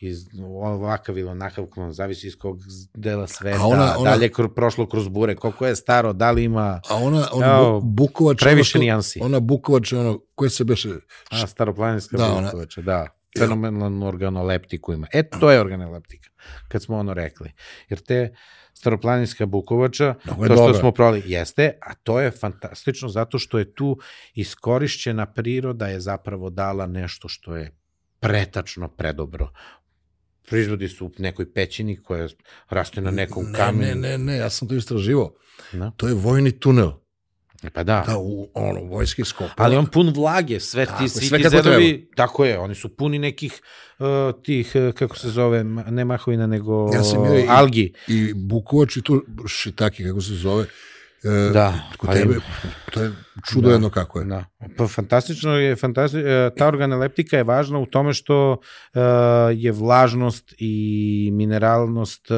iz ovakav ili onakav klon, zavisi iz kog dela sveta, ona, ona, dalje kr, prošlo kroz bure, koliko je staro, da li ima... A ona, ona Evo, Bukovač... Previše ono, nijansi. Ona Bukovač, ono, koje se beše... A, staroplaninska da, Bukovač, ona, da. Fenomenalnu organoleptiku ima. E, to je organoleptika, kad smo ono rekli. Jer te staroplaninska Bukovača, to što dobra. smo proli, jeste, a to je fantastično zato što je tu iskorišćena priroda je zapravo dala nešto što je pretačno predobro proizvodi su u nekoj pećini koja raste na nekom ne, kamenu. Ne, ne, ne, ja sam to istraživo. Da? To je vojni tunel. E pa da. Da, u, ono, vojski skop. Ali on pun vlage, sve ti, tako, svi sve ti zedovi, treba. tako je, oni su puni nekih uh, tih, uh, kako se zove, ne mahovina, nego ja sam i, algi. I bukovač i tu šitaki, kako se zove, E, da. Kod tebe, to je čudo da, jedno kako je. Da. Pa fantastično je, fantastično, e, ta organoleptika je važna u tome što uh, je vlažnost i mineralnost uh,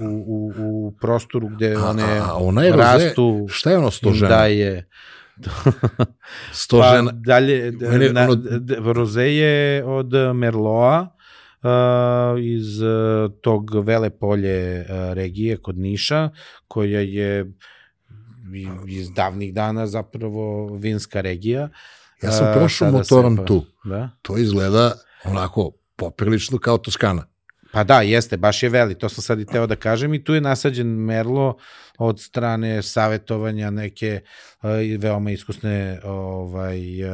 u, u, u prostoru gde one a, a ona je rastu. Roze, šta je ono sto žena? Da je sto pa. Dalje, Mene, na, ono... roze je od Merloa, uh, iz uh, tog Velepolje uh, regije kod Niša, koja je iz davnih dana zapravo vinska regija. Ja sam prošao motorom se, tu. Da? To izgleda onako poprilično kao Toskana. Pa da, jeste, baš je veli, to sam sad i teo da kažem i tu je nasađen Merlo od strane savetovanja neke uh, veoma iskusne ovaj, uh,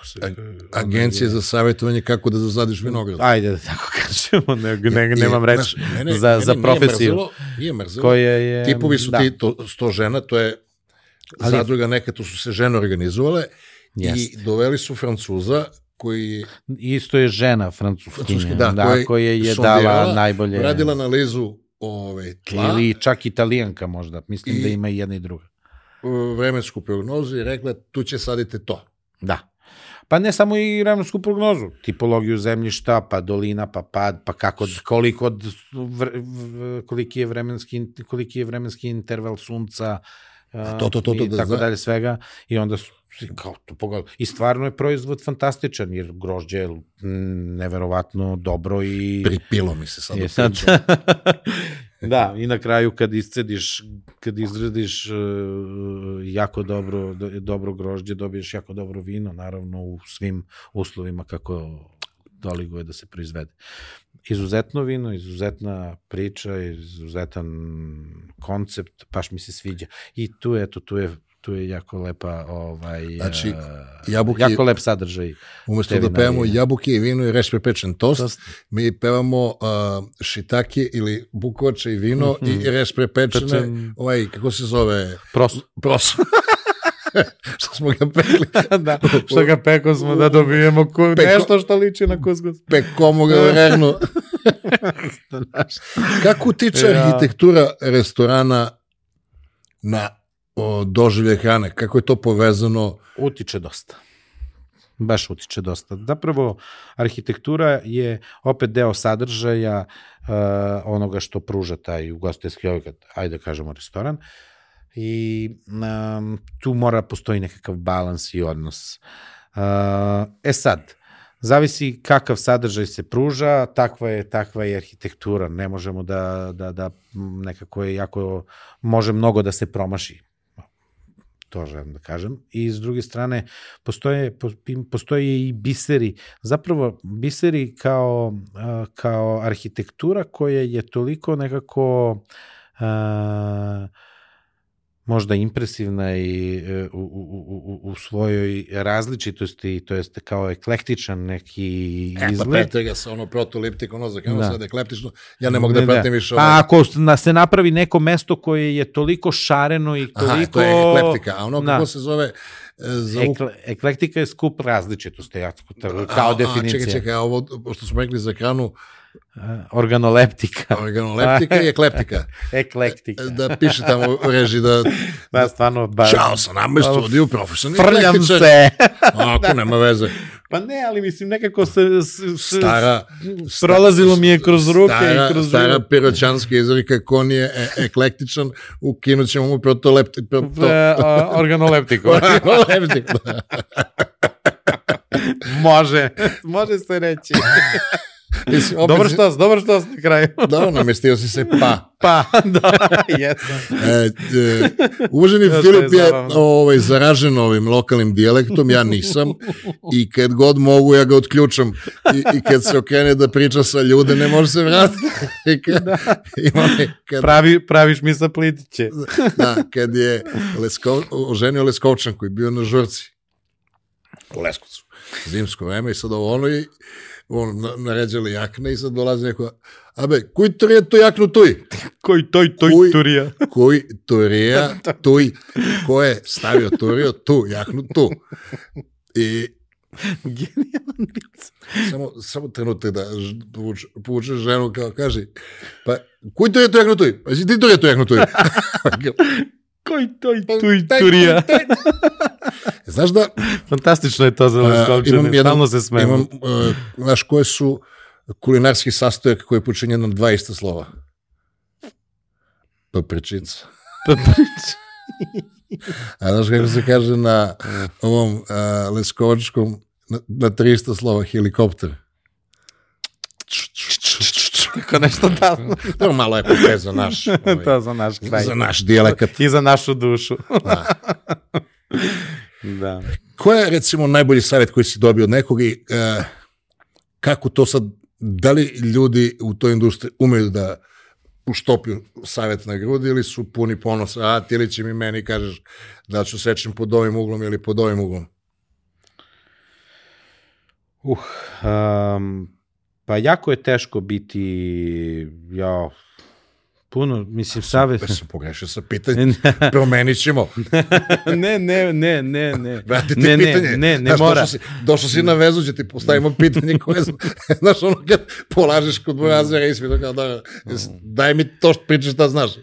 kako se... Agencije za savjetovanje kako da zasadiš vinograd. Ajde da tako kažemo, ne, ne, nemam reč ne, za, ne, za profesiju. Nije mrzilo, nije mrzilo. Koje je, Tipovi su da. ti, to, sto žena, to je Ali, zadruga neka, tu su se žene organizovale jest. i doveli su Francuza koji... Isto je žena francuskinja, da, da koji, koji je dala najbolje... Radila analizu ove, tla. Ili čak italijanka možda, mislim i, da ima i jedna i druga. Vremensku prognozu i rekla tu će sadite to. Da. Pa ne samo i vremensku prognozu, tipologiju zemljišta, pa dolina, pa pad, pa kako, koliko, vr, koliki, je vremenski, koliki je vremenski interval sunca, to, to, to, to, i da tako dalje svega. I onda su, kao to pogledali. I stvarno je proizvod fantastičan, jer grožđe je neverovatno dobro i... Pripilo mi se sad. Je, sad da, i na kraju kad iscediš, kad izradiš uh, jako dobro, dobro grožđe, dobiješ jako dobro vino, naravno u svim uslovima kako doliguje da se proizvede. izuzetno vino, izuzetna priča, izuzetan koncept, baš mi se sviđa. I tu eto, tu je tu je jako lepa ovaj Znači, eh, jabuke- jako lep sadržaj. Umesto da pevamo vinarije. jabuke i vino i reš prepečen tost, Tost. mi pevamo uh, šitake ili bukovače i vino Mhm. i reš prepečene, Pečen- ovaj, kako se zove, Prosto. pros. što smo ga pekli. da, što ga peko smo da dobijemo ku, Peko- nešto što liči na kuskus. Pekomo ga u regnu. Kako utiče Ja. arhitektura restorana na doživlje hrane? Kako je to povezano? Utiče dosta. Baš utiče dosta. Zapravo, arhitektura je opet deo sadržaja uh, onoga što pruža taj ugostiteljski objekat, ajde da kažemo restoran. I um, tu mora postoji nekakav balans i odnos. Uh, e sad, zavisi kakav sadržaj se pruža, takva je, takva je arhitektura. Ne možemo da, da, da nekako je jako, može mnogo da se promaši to želim da kažem. I s druge strane, postoje, po- postoje i biseri. Zapravo, biseri kao, kao arhitektura koja je toliko nekako a, možda impresivna i e, u, u, u, u svojoj različitosti, to jest kao eklektičan neki E, pa izgled. Sa ono protoliptik, ono za krenuo Da. sad ekleptično. Ja ne mogu da pratim više Pa ovo. ako na- se napravi neko mesto koje je toliko šareno i toliko... Aha, to je ekleptika. A ono Da. kako se zove e, za Ekle, eklektika je skup različitosti, ja, A, kao a, definicija. Čekaj, čekaj, a ovo što smo rekli za kranu, A, Organoleptika. organoleptika i ekleptika. Eklektika. Da piše tamo u reži da Da, stvarno, ba, Ćao, sa nama je studiju profesionalni frljam se. Ako, nema veze. pa ne, ali mislim, nekako se, s, s, Stara, prolazilo mi je kroz ruke stara, i kroz stara život. piroćanska izreka, ko nije e eklektičan, ukinut ćemo mu protolepti, proto... E, organoleptiku. Organoleptik, da. može, može se reći. Mislim, opet Dobar štos, dobar štos na kraju. Dobro, namestio si se pa. Pa, da, jesam. E, e, uvaženi Ja, Filip je ovaj, zaražen ovim lokalnim dijalektom, ja nisam i kad god mogu ja ga otključam i, i kad se okrene da priča sa ljude ne može se vratiti. Kad, onaj- kad, Pravi, praviš mi sa plitiće. da, kad je Leskov, oženio Leskovčan koji je bio na žurci Leskovcu, zimsko vreme i sad ovo ono i on na- naređali jakne i sad dolazi neko, abe, to je to jaknu tuj? Koji toj, toj, Kuj- turija. Kuj, turija, tuj, ko je stavio turio, tu, jaknu tu. I Genijalan vic. samo, samo trenutak da ž- povuče, povuče ženu kao kaže, pa kuj to je to jaknu tuj? Pa si ti to je to jaknu tuj? Кой той, той, турия? Знаеш да... Фантастично е този лъжковче, имам, е. едно, се смеем. Имам, а, знаš, koje su kulinarski sastojak koji je počinjen 20 слова. Papričica. Papričica. А знаеш како се каже на овом лесковачком на, 300 слова хеликоптер? Kako nešto da. To malo je popet za naš, ovaj, to za naš kraj. za naš dijalekat. I za našu dušu. Da. da. Ko je, recimo, najbolji savjet koji si dobio od nekog i uh, kako to sad, da li ljudi u toj industriji umeju da uštopiju savjet na grudi ili su puni ponosa, a ti li će mi meni kažeš da ću sečem pod ovim uglom ili pod ovim uglom? Uh, um, pa jako je teško biti, ja, puno, mislim, savjet... Da sam pogrešio sa pitanjem, promenit ćemo. ne, ne, ne, ne, ne. Vrati ti ne, pitanje. Ne, ne, ne Znaš, mora. Došao si, došao si na vezu, će ti postavimo pitanje koje, zna- znaš, ono kad polažeš kod burazera i svi kao da, daj mi to što pričaš da znaš. E,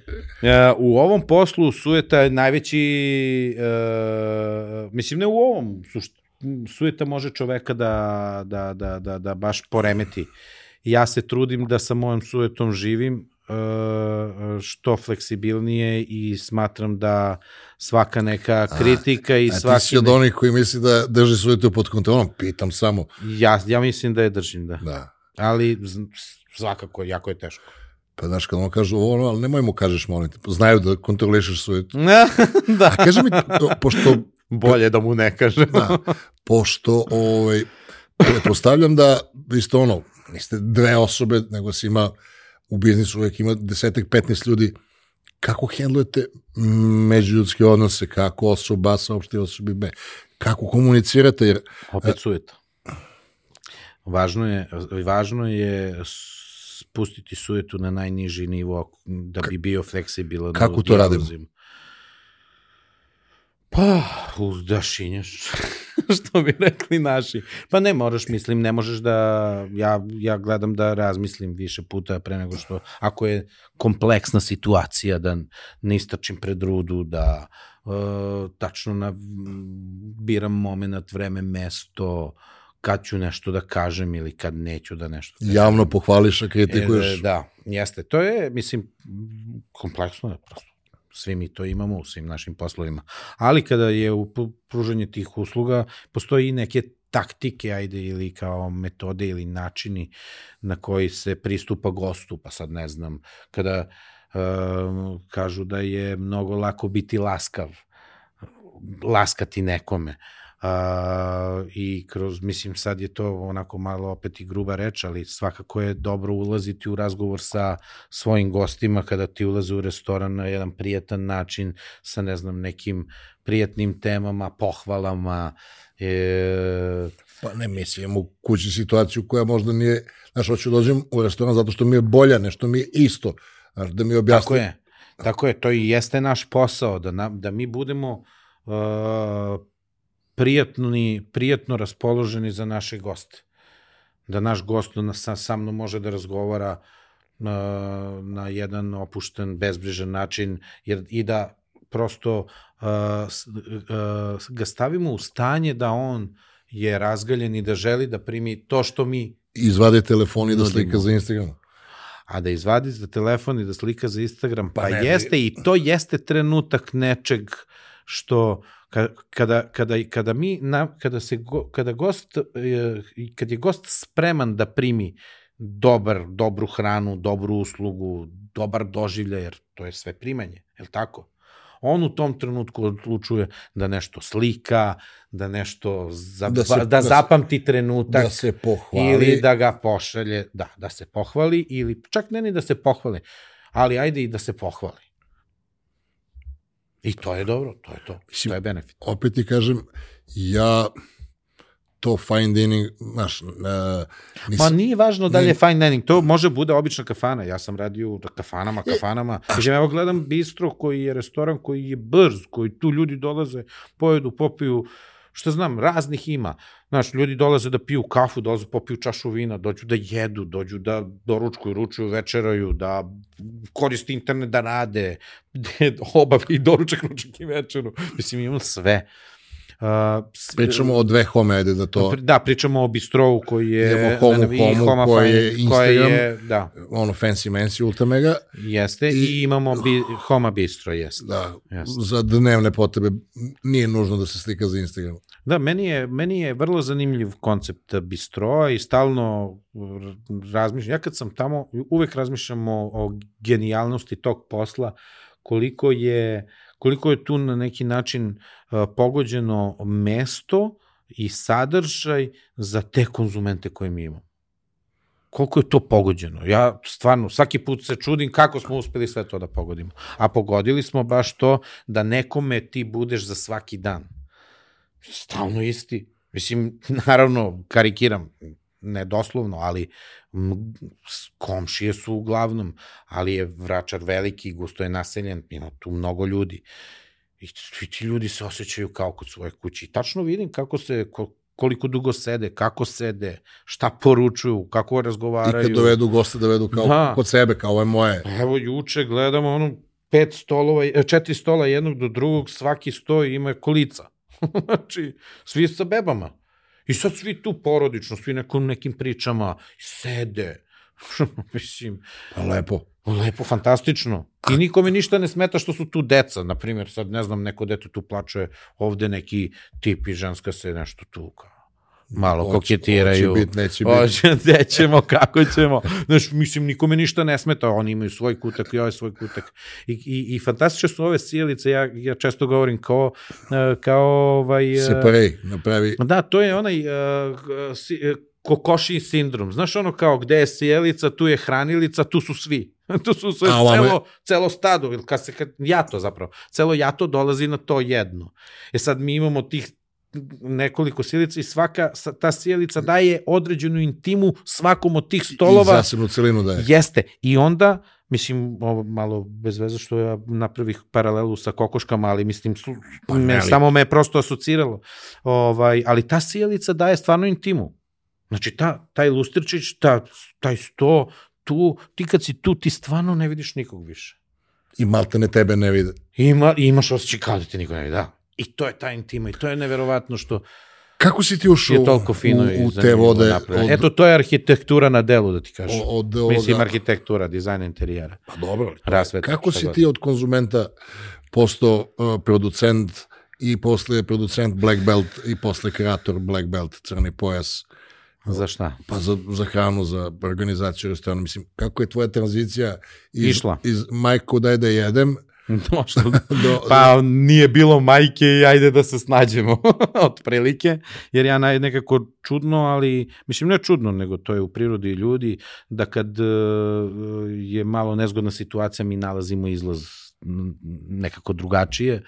u ovom poslu sujeta je najveći, e, mislim ne u ovom, sušt, sujeta može čoveka da, da, da, da, da baš poremeti. Ja se trudim da sa mojom sujetom živim e, što fleksibilnije i smatram da svaka neka kritika i A ti svaki... si od onih koji misli da drži sujetu pod kontrolom, pitam samo. Ja, ja mislim da je držim, da. Da. Ali svakako, jako je teško. Pa znaš, kad on kažu ovo, ono, ali nemoj mu kažeš, molim te, znaju da kontrolišeš sujetu. da. A kaži mi, pošto, Bolje da mu ne kažem. da, pošto, ovaj, pretpostavljam da, isto ono, niste dve osobe, nego si ima u biznisu uvek ima desetak, 15 ljudi. Kako hendlujete međuljudske odnose, kako osoba A saopšti osobi B? Kako komunicirate? Jer, Opet sujeta. Važno je, važno je spustiti sujetu na najniži nivo da bi bio fleksibilan. Kako to radimo? Pa, uzdašinjaš, što bi rekli naši. Pa ne moraš, mislim, ne možeš da, ja, ja gledam da razmislim više puta pre nego što, ako je kompleksna situacija, da ne istračim pred rudu, da uh, tačno na, biram moment, vreme, mesto, kad ću nešto da kažem ili kad neću da nešto kažem. Javno pohvališ, a kritikuješ. E, da, jeste. To je, mislim, kompleksno je prosto svi mi to imamo u svim našim poslovima. Ali kada je u pružanje tih usluga, postoji i neke taktike, ajde, ili kao metode ili načini na koji se pristupa gostu, pa sad ne znam, kada uh, kažu da je mnogo lako biti laskav, laskati nekome. A, i kroz, mislim sad je to onako malo opet i gruba reč, ali svakako je dobro ulaziti u razgovor sa svojim gostima kada ti ulaze u restoran na jedan prijatan način sa ne znam nekim prijatnim temama, pohvalama, e... Pa ne, mislim, u kući situaciju koja možda nije, znaš, hoću da dođem u restoran zato što mi je bolja, nešto mi je isto, znaš, da mi objasni. Tako je, tako je, to i jeste naš posao, da, na, da mi budemo uh, prijatni, prijatno raspoloženi za naše goste. Da naš gost na, sa, sa mnom može da razgovara na, na jedan opušten, bezbrižan način jer, i da prosto uh, uh, ga stavimo u stanje da on je razgaljen i da želi da primi to što mi izvade telefon i da slika za Instagram. A da izvadi za telefon i da slika za Instagram, pa, pa ne, jeste i to jeste trenutak nečeg što kada, kada, kada mi na, kada se go, kada gost kad je gost spreman da primi dobar dobru hranu, dobru uslugu, dobar doživljaj, jer to je sve primanje, je l' tako? On u tom trenutku odlučuje da nešto slika, da nešto za, da, se, da, da zapamti trenutak da se pohvali ili da ga pošalje, da, da se pohvali ili čak ne ni da se pohvali, ali ajde i da se pohvali. I to je dobro, to je to. Mislim, to je benefit. Opet ti kažem, ja to fine dining, znaš, uh, nisam, Ma nije važno da li je fine dining, to može bude obična kafana, ja sam radio u kafanama, kafanama, e, evo gledam bistro koji je restoran koji je brz, koji tu ljudi dolaze, pojedu, popiju, šta znam, raznih ima. Znaš, ljudi dolaze da piju kafu, dolaze da popiju čašu vina, dođu da jedu, dođu da doručkuju, ručuju, večeraju, da koriste internet da rade, obavi i doručak, ručak i večeru. Mislim, imamo sve. Uh, pričamo o dve home, ajde da to... Da, pričamo o bistrovu koji je... Idemo homu, da, homu, homa koji je Instagram, je, da. ono fancy mancy ultramega. Jeste, i, i imamo bi, homa bistro, jeste. Da, jeste. za dnevne potrebe nije nužno da se slika za Instagram. Da, meni je, meni je vrlo zanimljiv koncept bistroa i stalno razmišljam, ja kad sam tamo, uvek razmišljam o, o genijalnosti tog posla, koliko je koliko je tu na neki način uh, pogođeno mesto i sadržaj za te konzumente koje mi imamo. Koliko je to pogođeno? Ja stvarno svaki put se čudim kako smo uspeli sve to da pogodimo. A pogodili smo baš to da nekome ti budeš za svaki dan. Stalno isti. Mislim, naravno, karikiram, ne doslovno, ali komšije su uglavnom, ali je Vračar veliki, gusto je naseljen, ima tu mnogo ljudi. I svi ti ljudi se osjećaju kao kod svoje kuće. I tačno vidim kako se, koliko dugo sede, kako sede, šta poručuju, kako razgovaraju. I kad dovedu goste, dovedu kao da. kod sebe, kao ovo je moje. Evo, juče gledamo ono pet stolova, e, četiri stola jednog do drugog, svaki sto ima kolica. znači, svi sa bebama. I sad svi tu porodično, svi nekom nekim pričama, sede. Mislim... Pa lepo. Lepo, fantastično. I nikome ništa ne smeta što su tu deca. Naprimjer, sad ne znam, neko dete tu plače, ovde neki tip i ženska se nešto tu kao malo Oć, koketiraju. Hoće bit, neće bit. Hoće, nećemo, kako ćemo. Znaš, mislim, nikome ništa ne smeta, oni imaju svoj kutak i ovaj svoj kutak. I, i, i fantastične su ove sjelice, ja, ja često govorim kao, e, kao ovaj... Separej, napravi. Da, to je onaj uh, kokoši sindrom. Znaš ono kao gde je sjelica, tu je hranilica, tu su svi. tu su sve, A je- celo, celo stado, ili kad se, kad, jato zapravo, celo jato dolazi na to jedno. E sad mi imamo tih nekoliko sjelica i svaka ta sjelica daje određenu intimu svakom od tih I stolova. zasebnu celinu da je. Jeste. I onda, mislim, ovo malo bez veze što ja napravih paralelu sa kokoškama, ali mislim, su, Pa me, ne, ali- samo me je prosto asociralo. Ovaj, ali ta sjelica daje stvarno intimu. Znači, ta, taj lustrčić, ta, taj sto, tu, ti kad si tu, ti stvarno ne vidiš nikog više. I maltene tebe ne vide. Ima, i imaš osjećaj kao da te niko ne vidi, da. и той е та интима, и то е невероятно, що Како си ти ушол е толку фино у, у те воде? Од... Ето тоа е архитектура на дело да ти кажа. Од, од, Мислим архитектура, дизајн интериера. Па добро. Расвет. Како си ти од конзумента посто продуцент и после продуцент Black Belt и после креатор Black Belt црни пояс? За шта? Па за, за храну, за организација ресторана. Мислим, како е твоја транзиција? Из, Ишла. Из, мајко дај да једем Došlo. do, Pa nije bilo majke i ajde da se snađemo, otprilike, jer ja naj, nekako čudno, ali, mislim ne čudno, nego to je u prirodi ljudi, da kad e, je malo nezgodna situacija, mi nalazimo izlaz nekako drugačije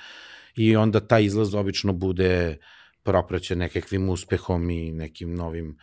i onda taj izlaz obično bude propraćen nekakvim uspehom i nekim novim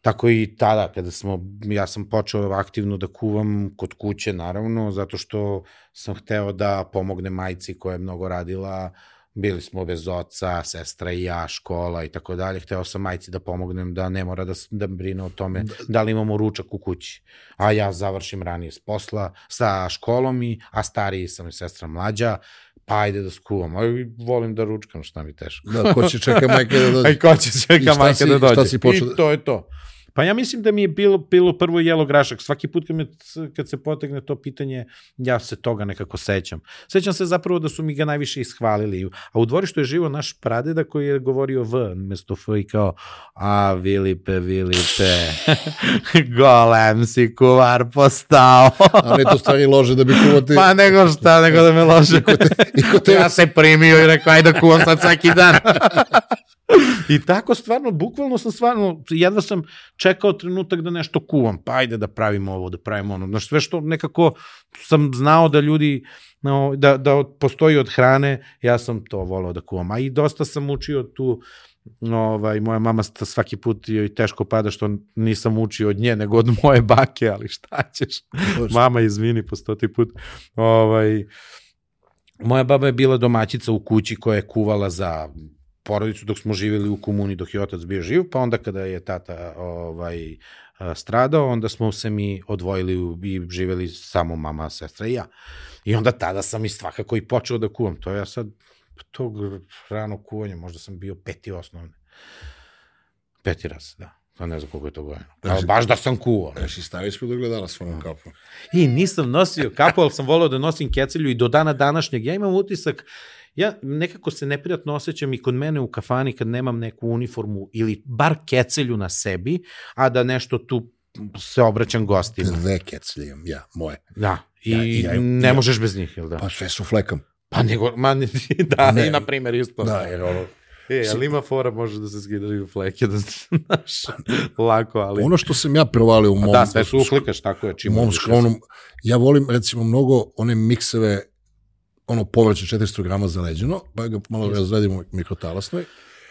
Tako i tada, kada smo, ja sam počeo aktivno da kuvam kod kuće, naravno, zato što sam hteo da pomognem majci koja je mnogo radila, bili smo bez oca, sestra i ja, škola i tako dalje. Hteo sam majci da pomognem da ne mora da, da brine o tome da li imamo ručak u kući. A ja završim ranije s posla, sa školom i, a stariji sam i sestra mlađa, pa ajde da skuvam. Aj, volim da ručkam, šta mi teško. da, ko će čeka majke da dođe. Aj, ko će čeka si- da dođe? šta si počeo da- I to je to. Pa ja mislim da mi je bilo, bilo prvo jelo grašak. Svaki put kad, me, kad se potegne to pitanje, ja se toga nekako sećam. Sećam se zapravo da su mi ga najviše ishvalili. A u dvorištu je živo naš pradeda koji je govorio V mesto F i kao a Vilipe, Vilipe, golem si kuvar postao. A ne to stvari lože da bi kuvati. Pa nego šta, nego da me lože. I ko te, Ja se primio i rekao, ajde da kuvam sad svaki dan. I tako stvarno, bukvalno sam stvarno, jedva sam čekao trenutak da nešto kuvam, pa ajde da pravimo ovo, da pravimo ono. Znaš, sve što nekako sam znao da ljudi, no, da, da postoji od hrane, ja sam to volao da kuvam. A i dosta sam učio tu, ovaj, moja mama svaki put joj teško pada što nisam učio od nje, nego od moje bake, ali šta ćeš? Mama, izvini po stoti put. Ovaj, moja baba je bila domaćica u kući koja je kuvala za porodicu dok smo živjeli u komuni dok je otac bio živ, pa onda kada je tata ovaj, stradao, onda smo se mi odvojili i živjeli samo mama, sestra i ja. I onda tada sam i svakako i počeo da kuvam. To ja sad, tog rano kuvanja, možda sam bio peti osnovne. Peti raz, da. Pa ne znam koliko je to godina. Ali baš da sam kuvao. Ješ i staviš kod ogledala svom kapu. I nisam nosio kapu, ali sam volao da nosim kecelju i do dana današnjeg. Ja imam utisak, ja nekako se neprijatno osjećam i kod mene u kafani kad nemam neku uniformu ili bar kecelju na sebi, a da nešto tu se obraćam gostima. Dve keclje imam, ja, moje. Da, i Ja- i ja- ne ja- možeš bez njih, jel da? Pa sve su flekam. Pa nego, ma, da, Ne. i na primjer isto. Da, jer ono, E, ali ima fora, može da se skidaju fleke, da znaš, lako, ali... ono što sam ja provalio u mom, da, sve su uklikaš, tako je. u Čim mom uđeš, skromnom, ja volim recimo mnogo one mikseve ono povrće 400 grama zaleđeno, pa ga malo Jeste. razredim u mikrotalasnoj,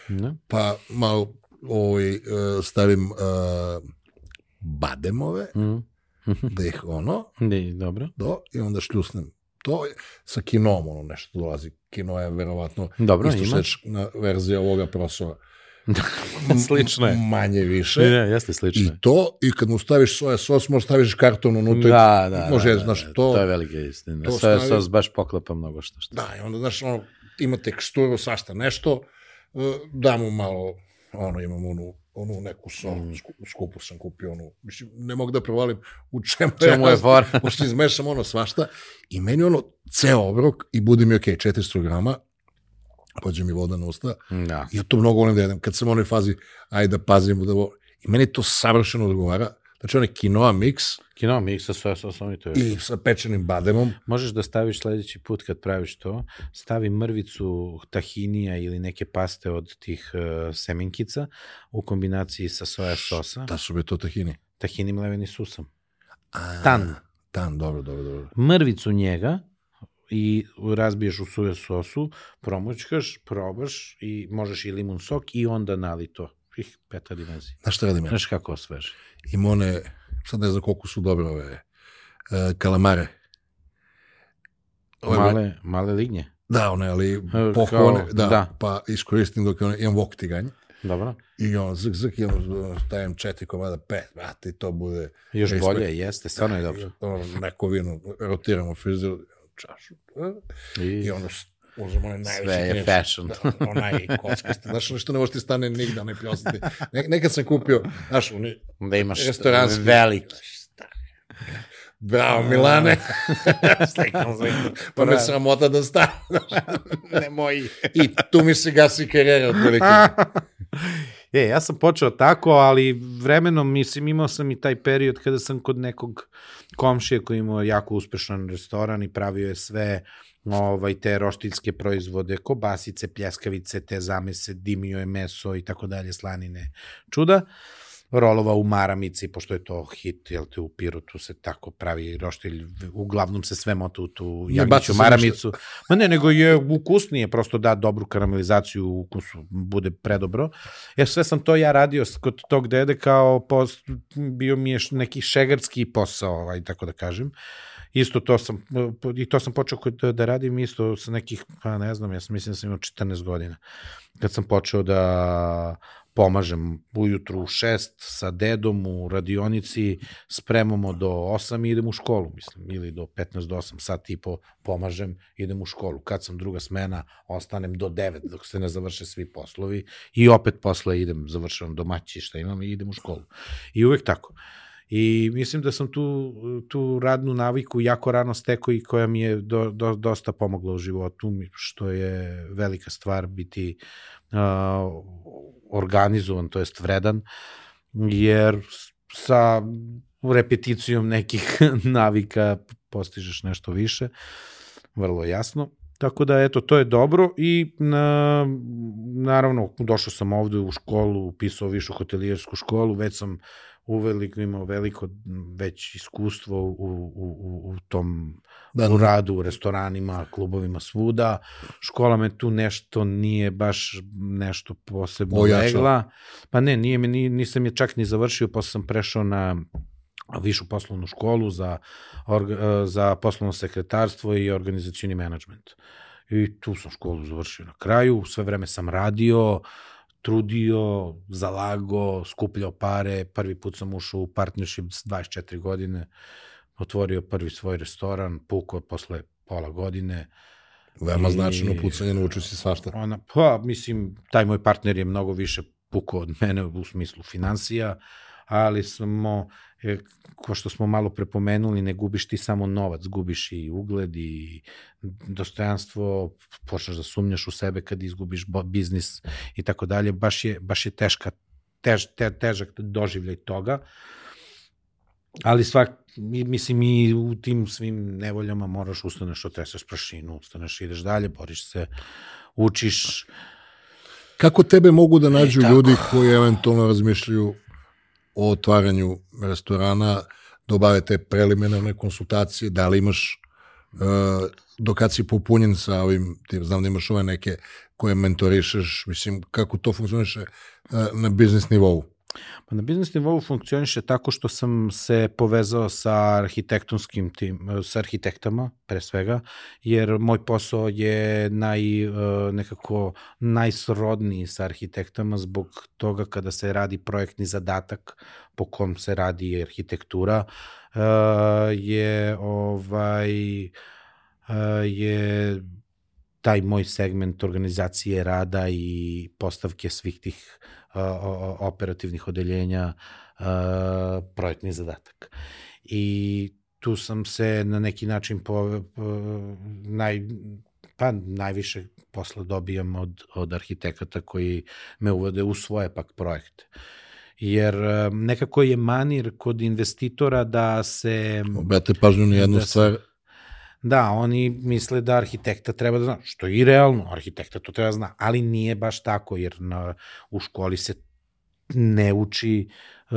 Ne? pa malo ovaj, uh, stavim uh, bademove, Mm. da ih ono, Ne, dobro. do, i onda šljusnem to sa kinom, ono nešto dolazi. Kino je verovatno Dobro, isto ima. slična verzija ovoga prosova. Slično je. Manje više. Ne, ne, jeste slično. I to, i kad mu staviš soja sos, možeš staviš karton unutra. Da, da, može, da, da, znaš, da, to- to je velika istina. to Sve stavi- sos baš poklapa mnogo što što. Da, i onda, znaš, ono, ima teksturu, svašta nešto, e, da mu malo, ono, imam onu, onu neku sol, Mm. sku, skupu sam kupio onu, mislim, ne mogu da provalim u čemu, Čemu je fora? Pošto izmešam ono svašta i meni ono ceo obrok i bude mi ok, 400 grama, pođe mi voda na usta, Da. ja to mnogo volim da jedem, kad sam u onoj fazi, ajde da pazim, da vo... i meni to savršeno odgovara, Znači onaj quinoa mix Kino mix sa soja sosom i to je. i sa pečenim bademom. Možeš da staviš sledeći put kad praviš to, stavi mrvicu tahinija ili neke paste od tih uh, semenkica u kombinaciji sa soja sosa. Da su bi to tahini. Tahini mleveni susam. A, Tan. Tan, dobro, dobro, dobro. Mrvicu njega i razbiješ u soja sosu, promućkaš, probaš i možeš i limun sok i onda nali to. Ih, peta dimenzija. Znaš šta radim ja? Znaš kako osveži? Ima one, sad ne znam koliko su dobre ove, uh, kalamare. Ove- Male, male lignje. Da, one, ali kao- pohone, da, da. pa iskoristim dok ono, imam vok tiganj. Dobro. I ono, zg, zg, i ono, dajem četiri komada, pet, brate, i to bude... Još bolje, jeste, stvarno je dobro. Ono, neko vino, rotiramo frizer, čašu. I, I ono, s- uzmemo onaj najveći sve je fashion. Da, onaj kockasti. Znaš, što ne može ti stane nigde, onaj pljosati. Ne, nekad sam kupio, znaš, oni, Da imaš restoranski. veliki. Bravo, Milane. Slikam se. Pa me sramota da stane. ne moji. I tu mi se gasi karijera, otprilike. e, ja sam počeo tako, ali vremenom, mislim, imao sam i taj period kada sam kod nekog komšije koji imao jako uspešan restoran i pravio je sve ovaj, te roštiljske proizvode, kobasice, pljeskavice, te zamese, dimio je meso i tako dalje, slanine, čuda. Rolova u maramici, pošto je to hit, jel te u Pirotu se tako pravi roštilj, uglavnom se sve mota u tu jagnjeću maramicu. Ma ne, nego je ukusnije, prosto da dobru karamelizaciju u ukusu, bude predobro. Jer sve sam to ja radio kod tog dede kao post, bio mi je neki šegarski posao, ovaj, tako da kažem. Isto to sam, i to sam počeo kod, da radim isto sa nekih, pa ne znam, ja sam mislim da sam imao 14 godina. Kad sam počeo da pomažem ujutru u 6 sa dedom u radionici, spremamo do 8 i idem u školu, mislim, ili do 15 do 8 sat i po pomažem, idem u školu. Kad sam druga smena, ostanem do 9 dok se ne završe svi poslovi i opet posle idem, završavam domaći šta imam i idem u školu. I uvek tako. I mislim da sam tu, tu radnu naviku jako rano stekao i koja mi je do, do, dosta pomogla u životu, što je velika stvar biti uh, organizovan, to jest vredan, jer sa repeticijom nekih navika postižeš nešto više, vrlo jasno. Tako da, eto, to je dobro i na, naravno, došao sam ovde u školu, upisao višu hotelijersku školu, već sam uveliko imao veliko već iskustvo u, u, u, u tom Da, u radu u restoranima, klubovima svuda. Škola me tu nešto nije baš nešto posebno Ojačala. legla. Pa ne, nije me, ni, nisam je čak ni završio, posle sam prešao na višu poslovnu školu za, orga, za poslovno sekretarstvo i organizacijni menadžment. I tu sam školu završio na kraju, sve vreme sam radio, trudio, zalago, skupljao pare, prvi put sam ušao u partnership s 24 godine, otvorio prvi svoj restoran, pukao posle pola godine. Veoma I- značajno pucanje, naučio si svašta. Ona, pa, mislim, taj moj partner je mnogo više pukao od mene u smislu financija, ali smo, e, ko što smo malo prepomenuli, ne gubiš ti samo novac, gubiš i ugled i dostojanstvo, počneš da sumnjaš u sebe kad izgubiš biznis i tako dalje. Baš je, baš je teška, tež, te, težak doživljaj toga. Ali svak, mi- mislim i u tim svim nevoljama moraš ustaneš, otresaš prašinu, ustaneš, ideš dalje, boriš se, učiš, Kako tebe mogu da nađu E, tako. ljudi koji eventualno razmišljaju o otvaranju restorana, da obave te preliminarne konsultacije, da li imaš, uh, do kad si popunjen sa ovim, ti znam da imaš ove neke koje mentorišeš, mislim, kako to funkcioniše uh, na biznis nivou? Pa na biznis nivou funkcioniše tako što sam se povezao sa arhitektonskim tim, sa arhitektama pre svega, jer moj posao je naj, e, nekako najsrodniji sa arhitektama zbog toga kada se radi projektni zadatak po kom se radi arhitektura, e, je ovaj e, je taj moj segment organizacije rada i postavke svih tih o- operativnih odeljenja a, projektni zadatak. I tu sam se na neki način po, po, naj, pa najviše posla dobijam od, od arhitekata koji me uvode u svoje pak projekte. jer e, nekako je manir kod investitora da se... Obrate pažnju na jednu Da stvar, Da, oni misle da arhitekta treba da zna, što je i realno, arhitekta to treba da zna, ali nije baš tako, jer na, u školi se ne uči e,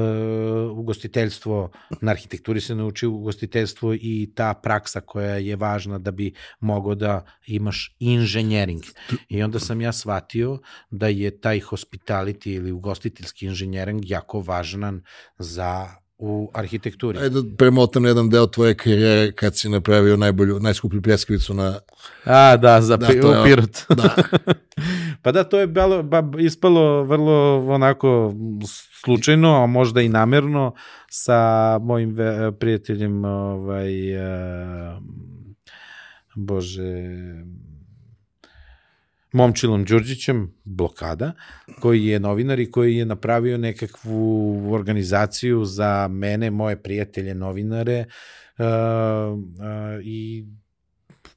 ugostiteljstvo, na arhitekturi se ne uči ugostiteljstvo i ta praksa koja je važna da bi mogao da imaš inženjering. I onda sam ja shvatio da je taj hospitality ili ugostiteljski inženjering jako važan za u arhitekturi. ajde premotam jedan deo tvoje karijere kad si napravio najbolju, najskuplju pljeskavicu na... A, da, za Da, je- u Pirot. Da, pa da, to je bilo, ba, ispalo vrlo onako slučajno, a možda i namerno sa mojim ve, prijateljem ovaj, uh, Bože Momčilom Đurđićem, blokada, koji je novinar i koji je napravio nekakvu organizaciju za mene, moje prijatelje novinare uh, uh, i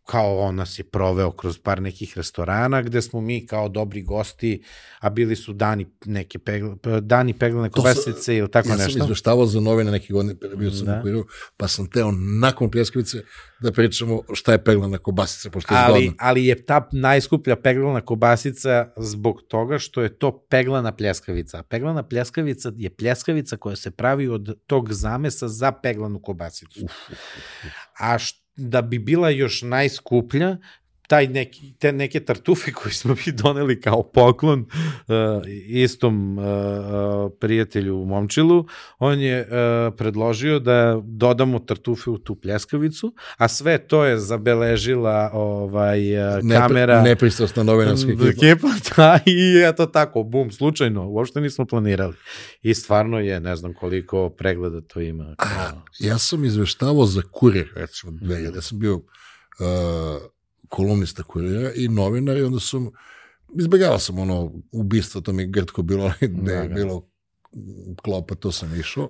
kao on nas je proveo kroz par nekih restorana gde smo mi kao dobri gosti, a bili su dani neke pegle, dani peglane sam- kobasice ili tako ja sam nešto. izveštavao za novine neke godine, bio sam Da. u Kuriru, pa sam teo nakon pljeskavice da pričamo šta je peglana kobasica, pošto je ali, zgodno. ali je ta najskuplja peglana kobasica zbog toga što je to peglana pljeskavica. Peglana pljeskavica je pljeskavica koja se pravi od tog zamesa za peglanu kobasicu. A š, da bi bila još najskuplja, taj neki, te neke tartufe koje smo mi doneli kao poklon uh, istom uh, prijatelju Momčilu, on je uh, predložio da dodamo tartufe u tu pljeskavicu, a sve to je zabeležila ovaj uh, Ne, kamera Nepristrasna novinarska ekipa. ekipa, da, i eto tako, bum, slučajno, uopšte nismo planirali. I stvarno je, ne znam koliko pregleda to ima. Kao, Ja sam izveštavao za kurir, recimo, 2000. Ja sam bio uh, kolumnista kurira i novinar i onda sam, izbjegavao sam ono ubistvo, to mi je grtko bilo, da je Da, da. bilo klopa, to sam išao.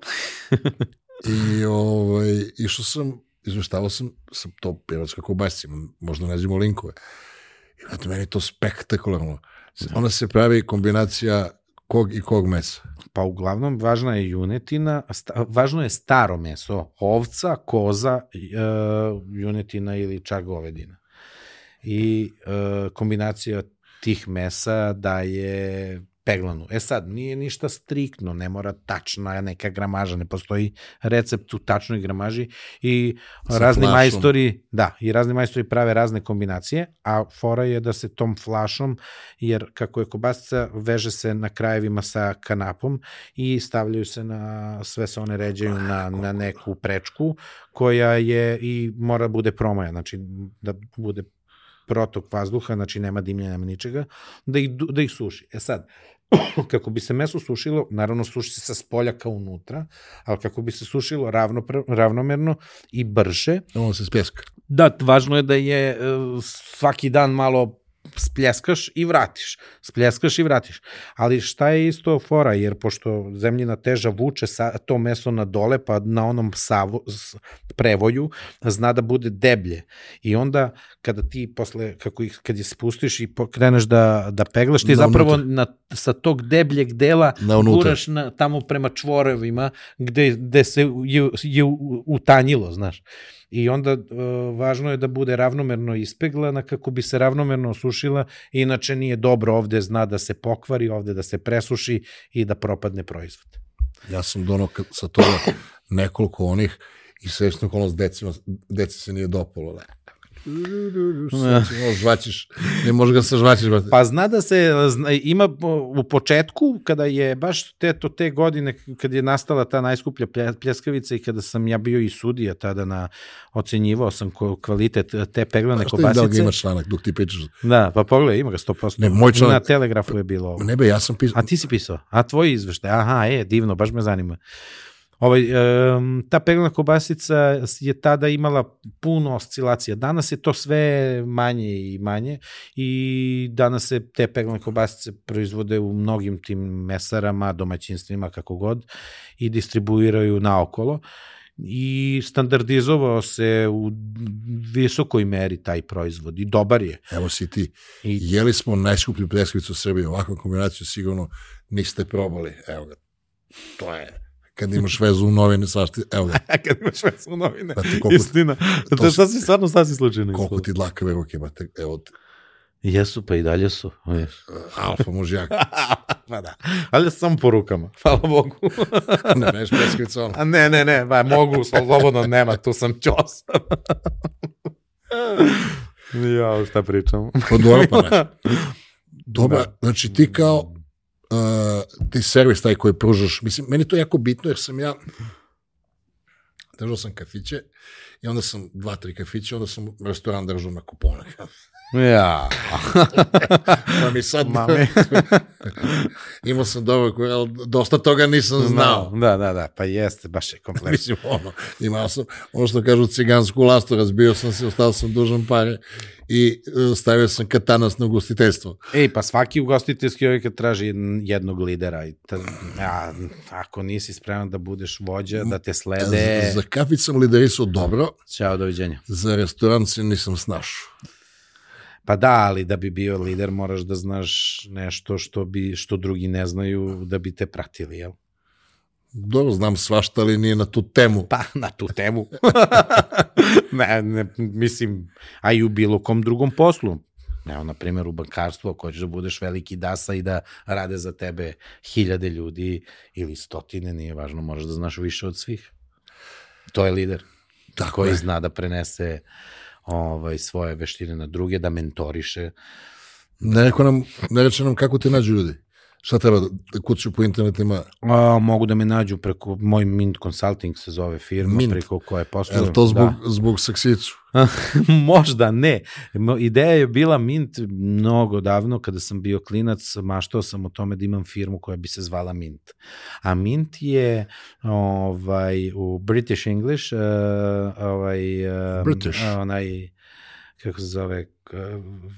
I ovaj, išao sam, izveštavao sam, sam to pirotska kobasica, možda nađemo linkove. I znate, meni je to spektakularno. Ona se pravi kombinacija kog i kog mesa. Pa uglavnom važna je junetina, sta, važno je staro meso, ovca, koza, e, junetina ili čak govedina. I e, kombinacija tih mesa daje peglanu. E sad, nije ništa striktno, ne mora tačna neka gramaža, ne postoji recept u tačnoj gramaži i Sa razni flašom. majstori, da, i razni majstori prave razne kombinacije, a fora je da se tom flašom, jer kako je kobasica, veže se na krajevima sa kanapom i stavljaju se na, sve se one ređaju na, na neku prečku koja je i mora bude promaja, znači da bude protok vazduha, znači nema dimljenja, nema ničega, da ih, da ih suši. E sad, kako bi se meso sušilo, naravno suši se sa spolja ka unutra, ali kako bi se sušilo ravno, ravnomerno i brže, Ono se spjeska. Da, važno je da je e, svaki dan malo spljeskaš i vratiš. Spljeskaš i vratiš. Ali šta je isto fora, jer pošto zemljina teža vuče sa, to meso na dole, pa na onom savo, s- prevoju, zna da bude deblje. I onda kada ti posle, kako ih, kad je spustiš i pokreneš da, da peglaš, ti Na zapravo unutra. na, sa tog debljeg dela Na guraš na, tamo prema čvorovima gde, gde se je, je utanjilo, znaš. I onda e, važno je da bude ravnomerno ispeglana kako bi se ravnomerno osušila, inače nije dobro ovde zna da se pokvari, ovde da se presuši i da propadne proizvod. Ja sam donao sa toga nekoliko onih i srećno okolnost decima, deci se nije dopalo. Ne. Žvaćiš, ne može ga se žvaćiš. brate. Pa zna da se, zna, ima u početku, kada je baš te, to, te godine, kad je nastala ta najskuplja plje- pljeskavica i kada sam ja bio i sudija tada na, ocenjivao sam kvalitet te peglane Šta da li ga kobasice. ima članak dok ti pričaš? Da, pa pogledaj, ima ga 100%. Ne, moj članak- Na Telegrafu je bilo ovo. Ne be, ja sam pisao. A ti si pisao? A tvoj izveštaj? Aha, e, divno, baš me zanima. Ovaj, um, ta peglana kobasica je tada imala puno oscilacija. Danas je to sve manje i manje i danas se te peglane kobasice proizvode u mnogim tim mesarama, domaćinstvima, kako god, i distribuiraju naokolo i standardizovao se u visokoj meri taj proizvod i dobar je. Evo si ti. I Jeli smo najskuplju pljeskavicu u Srbiji, ovakvu kombinaciju sigurno niste probali. Evo ga. To je kad imaš vezu u novine, svašta, evo ga, Kad imaš vezu u novine, Brate, koliko- istina. To, to sasvim, stvarno sasvim slučajno. koliko ti dlakave ruke, brate, evo, ti, Jesu, pa i dalje su. alfa mužjak, pa da. Ali samo po rukama, hvala Bogu. ne veš pleskvica, ono. Ne, ne, ne, ba, mogu, slobodno nema, tu sam čos. ja, šta pričam? Pa dobro, pa ne. Dobro, znači ti kao uh, ti servis taj koji pružaš, mislim, meni je to jako bitno jer sam ja držao sam kafiće i onda sam dva, tri kafiće, onda sam restoran držao na kupone. Ja. Pa mi sad, Mame. imao sam dobro, ali dosta toga nisam znao. Da, da, da, pa jeste, baš je kompleksno. Mislim, ono, imao sam, ono što kažu cigansku lastu, razbio sam se, ostao sam dužan pare i uh, stavio sam katanas na ugostiteljstvo. Ej, pa svaki ugostiteljski objekat traži jedn- jednog lidera. I ta, a, ako nisi spreman da budeš vođa, da te slede, Za, za kafić sam liderisao dobro, čao, doviđenja. za restoran se nisam snašao. Pa da, ali da bi bio lider moraš da znaš nešto što, bi, što drugi ne znaju da bi te pratili, jel? Dobro, znam svašta, ali nije na tu temu. Pa, na tu temu. ne, ne, mislim, a i u bilo kom drugom poslu. Evo, na primjer, u bankarstvu, ako hoćeš da budeš veliki dasa i da rade za tebe hiljade ljudi ili stotine, nije važno, moraš da znaš više od svih. To je lider Tako koji je. zna da prenese ovaj, svoje veštine na druge, da mentoriše. Ne, rekao nam, ne reče nam kako te nađu ljudi. Šta treba da kuću po internetima? A, mogu da me nađu preko, moj Mint Consulting se zove firma, Mint. preko koje poslujem. Je to zbog, Da. zbog seksicu? Možda ne. Ideja je bila Mint mnogo davno, kada sam bio klinac, maštao sam o tome da imam firmu koja bi se zvala Mint. A Mint je ovaj, u British English, uh, ovaj, uh, British. onaj, kako se zove,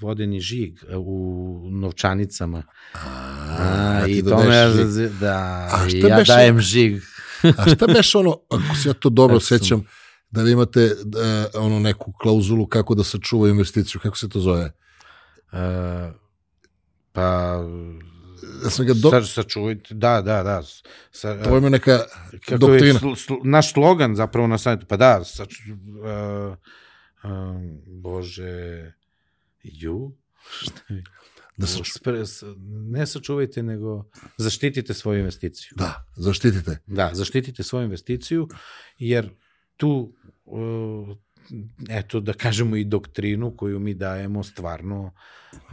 vodeni žig u novčanicama. A, ti I to dodaješ me, žig. da, A i šta ja beše? dajem žig. A šta beš ono, ako se ja to dobro sećam, da vi imate uh, ono neku klauzulu kako da sačuva investiciju, kako se to zove? Uh, pa Ja sam ga do... Sa, sačuvajte, da, da, da. Sa, To je neka kako je doktrina. sl, sl, naš slogan zapravo na sajtu, pa da, sač, uh, um, Bože, ju? Šta je? Da se, Spre, s- ne sačuvajte, nego zaštitite svoju investiciju. da, zaštitite. Da, zaštitite svoju investiciju, jer tu, uh, eto da kažemo i doktrinu koju mi dajemo stvarno uh,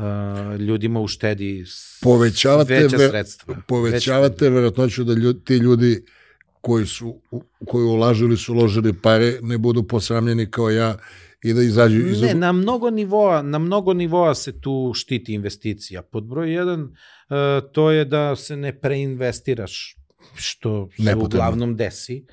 ljudima uštedi s- Povećavate veća ve- sredstva. Povećavate verovatnoću da ljudi, ti ljudi koji su koji ulažu ili su uložili pare ne budu posramljeni kao ja i da izađu iz Ne, na mnogo nivoa, na mnogo nivoa se tu štiti investicija. Pod broj jedan, uh, to je da se ne preinvestiraš, što se Nepotrebno. uglavnom desi,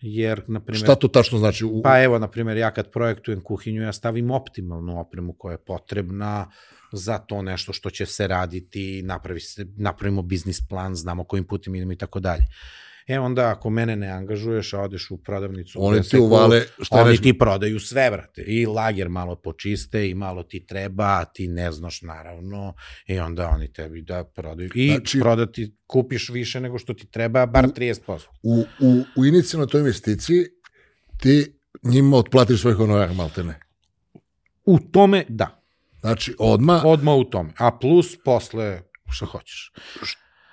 jer, na primjer, Šta to tačno znači? U, Pa evo, na primjer, ja kad projektujem kuhinju, ja stavim optimalnu opremu koja je potrebna za to nešto što će se raditi, napravi se, napravimo biznis plan, znamo kojim putem idemo i tako dalje. E onda ako mene ne angažuješ, a odeš u prodavnicu, Oni ti uvale, šta oni ti prodaju sve, brate. I lager malo počiste i malo ti treba, a ti ne znaš naravno i onda oni tebi da prodaju. I Znači- prodati, kupiš više nego što ti treba, bar 30%. u, u, u inicijalnoj toj investiciji ti njima otplatiš svoj honorar, maltene. U tome, da. Znači, odma Odmah u tome. A plus posle šta hoćeš.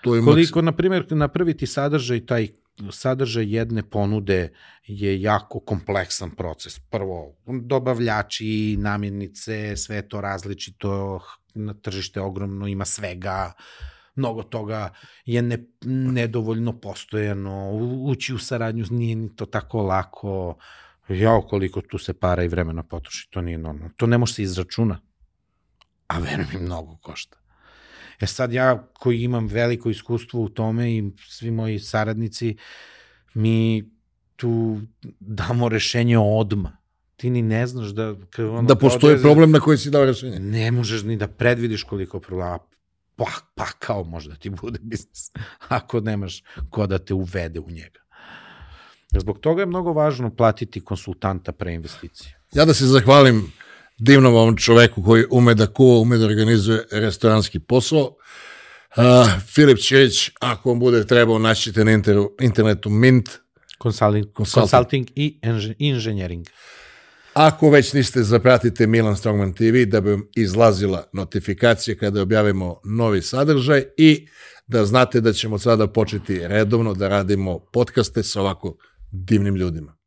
To ima... Koliko, na primjer, napraviti sadržaj, taj sadržaj jedne ponude je jako kompleksan proces. Prvo, dobavljači, namirnice, sve je to različito, na tržište ogromno, ima svega, mnogo toga je ne, nedovoljno postojano, ući u saradnju nije ni to tako lako, ja koliko tu se para i vremena potroši, to nije normalno. To ne može se izračuna, a verujem mi mnogo košta. E sad ja koji imam veliko iskustvo u tome i svi moji saradnici, mi tu damo rešenje odma. Ti ni ne znaš da... Ono, da postoji je- problem na koji si dao rešenje. Ne možeš ni da predvidiš koliko problema. Pa, pa kao možda ti bude biznis, ako nemaš ko da te uvede u njega. Zbog toga je mnogo važno platiti konsultanta pre investicije. Ja da se zahvalim divnom ovom čoveku koji ume da kuva, ume da organizuje restoranski posao. Uh, Filip Ćirić, ako vam bude trebao, naćite na interu, internetu Mint. Consulting, Consulting. consulting i inženjering. Ako već niste, zapratite Milan Strongman TV da bi vam izlazila notifikacija kada objavimo novi sadržaj i da znate da ćemo sada početi redovno da radimo podcaste sa ovako divnim ljudima.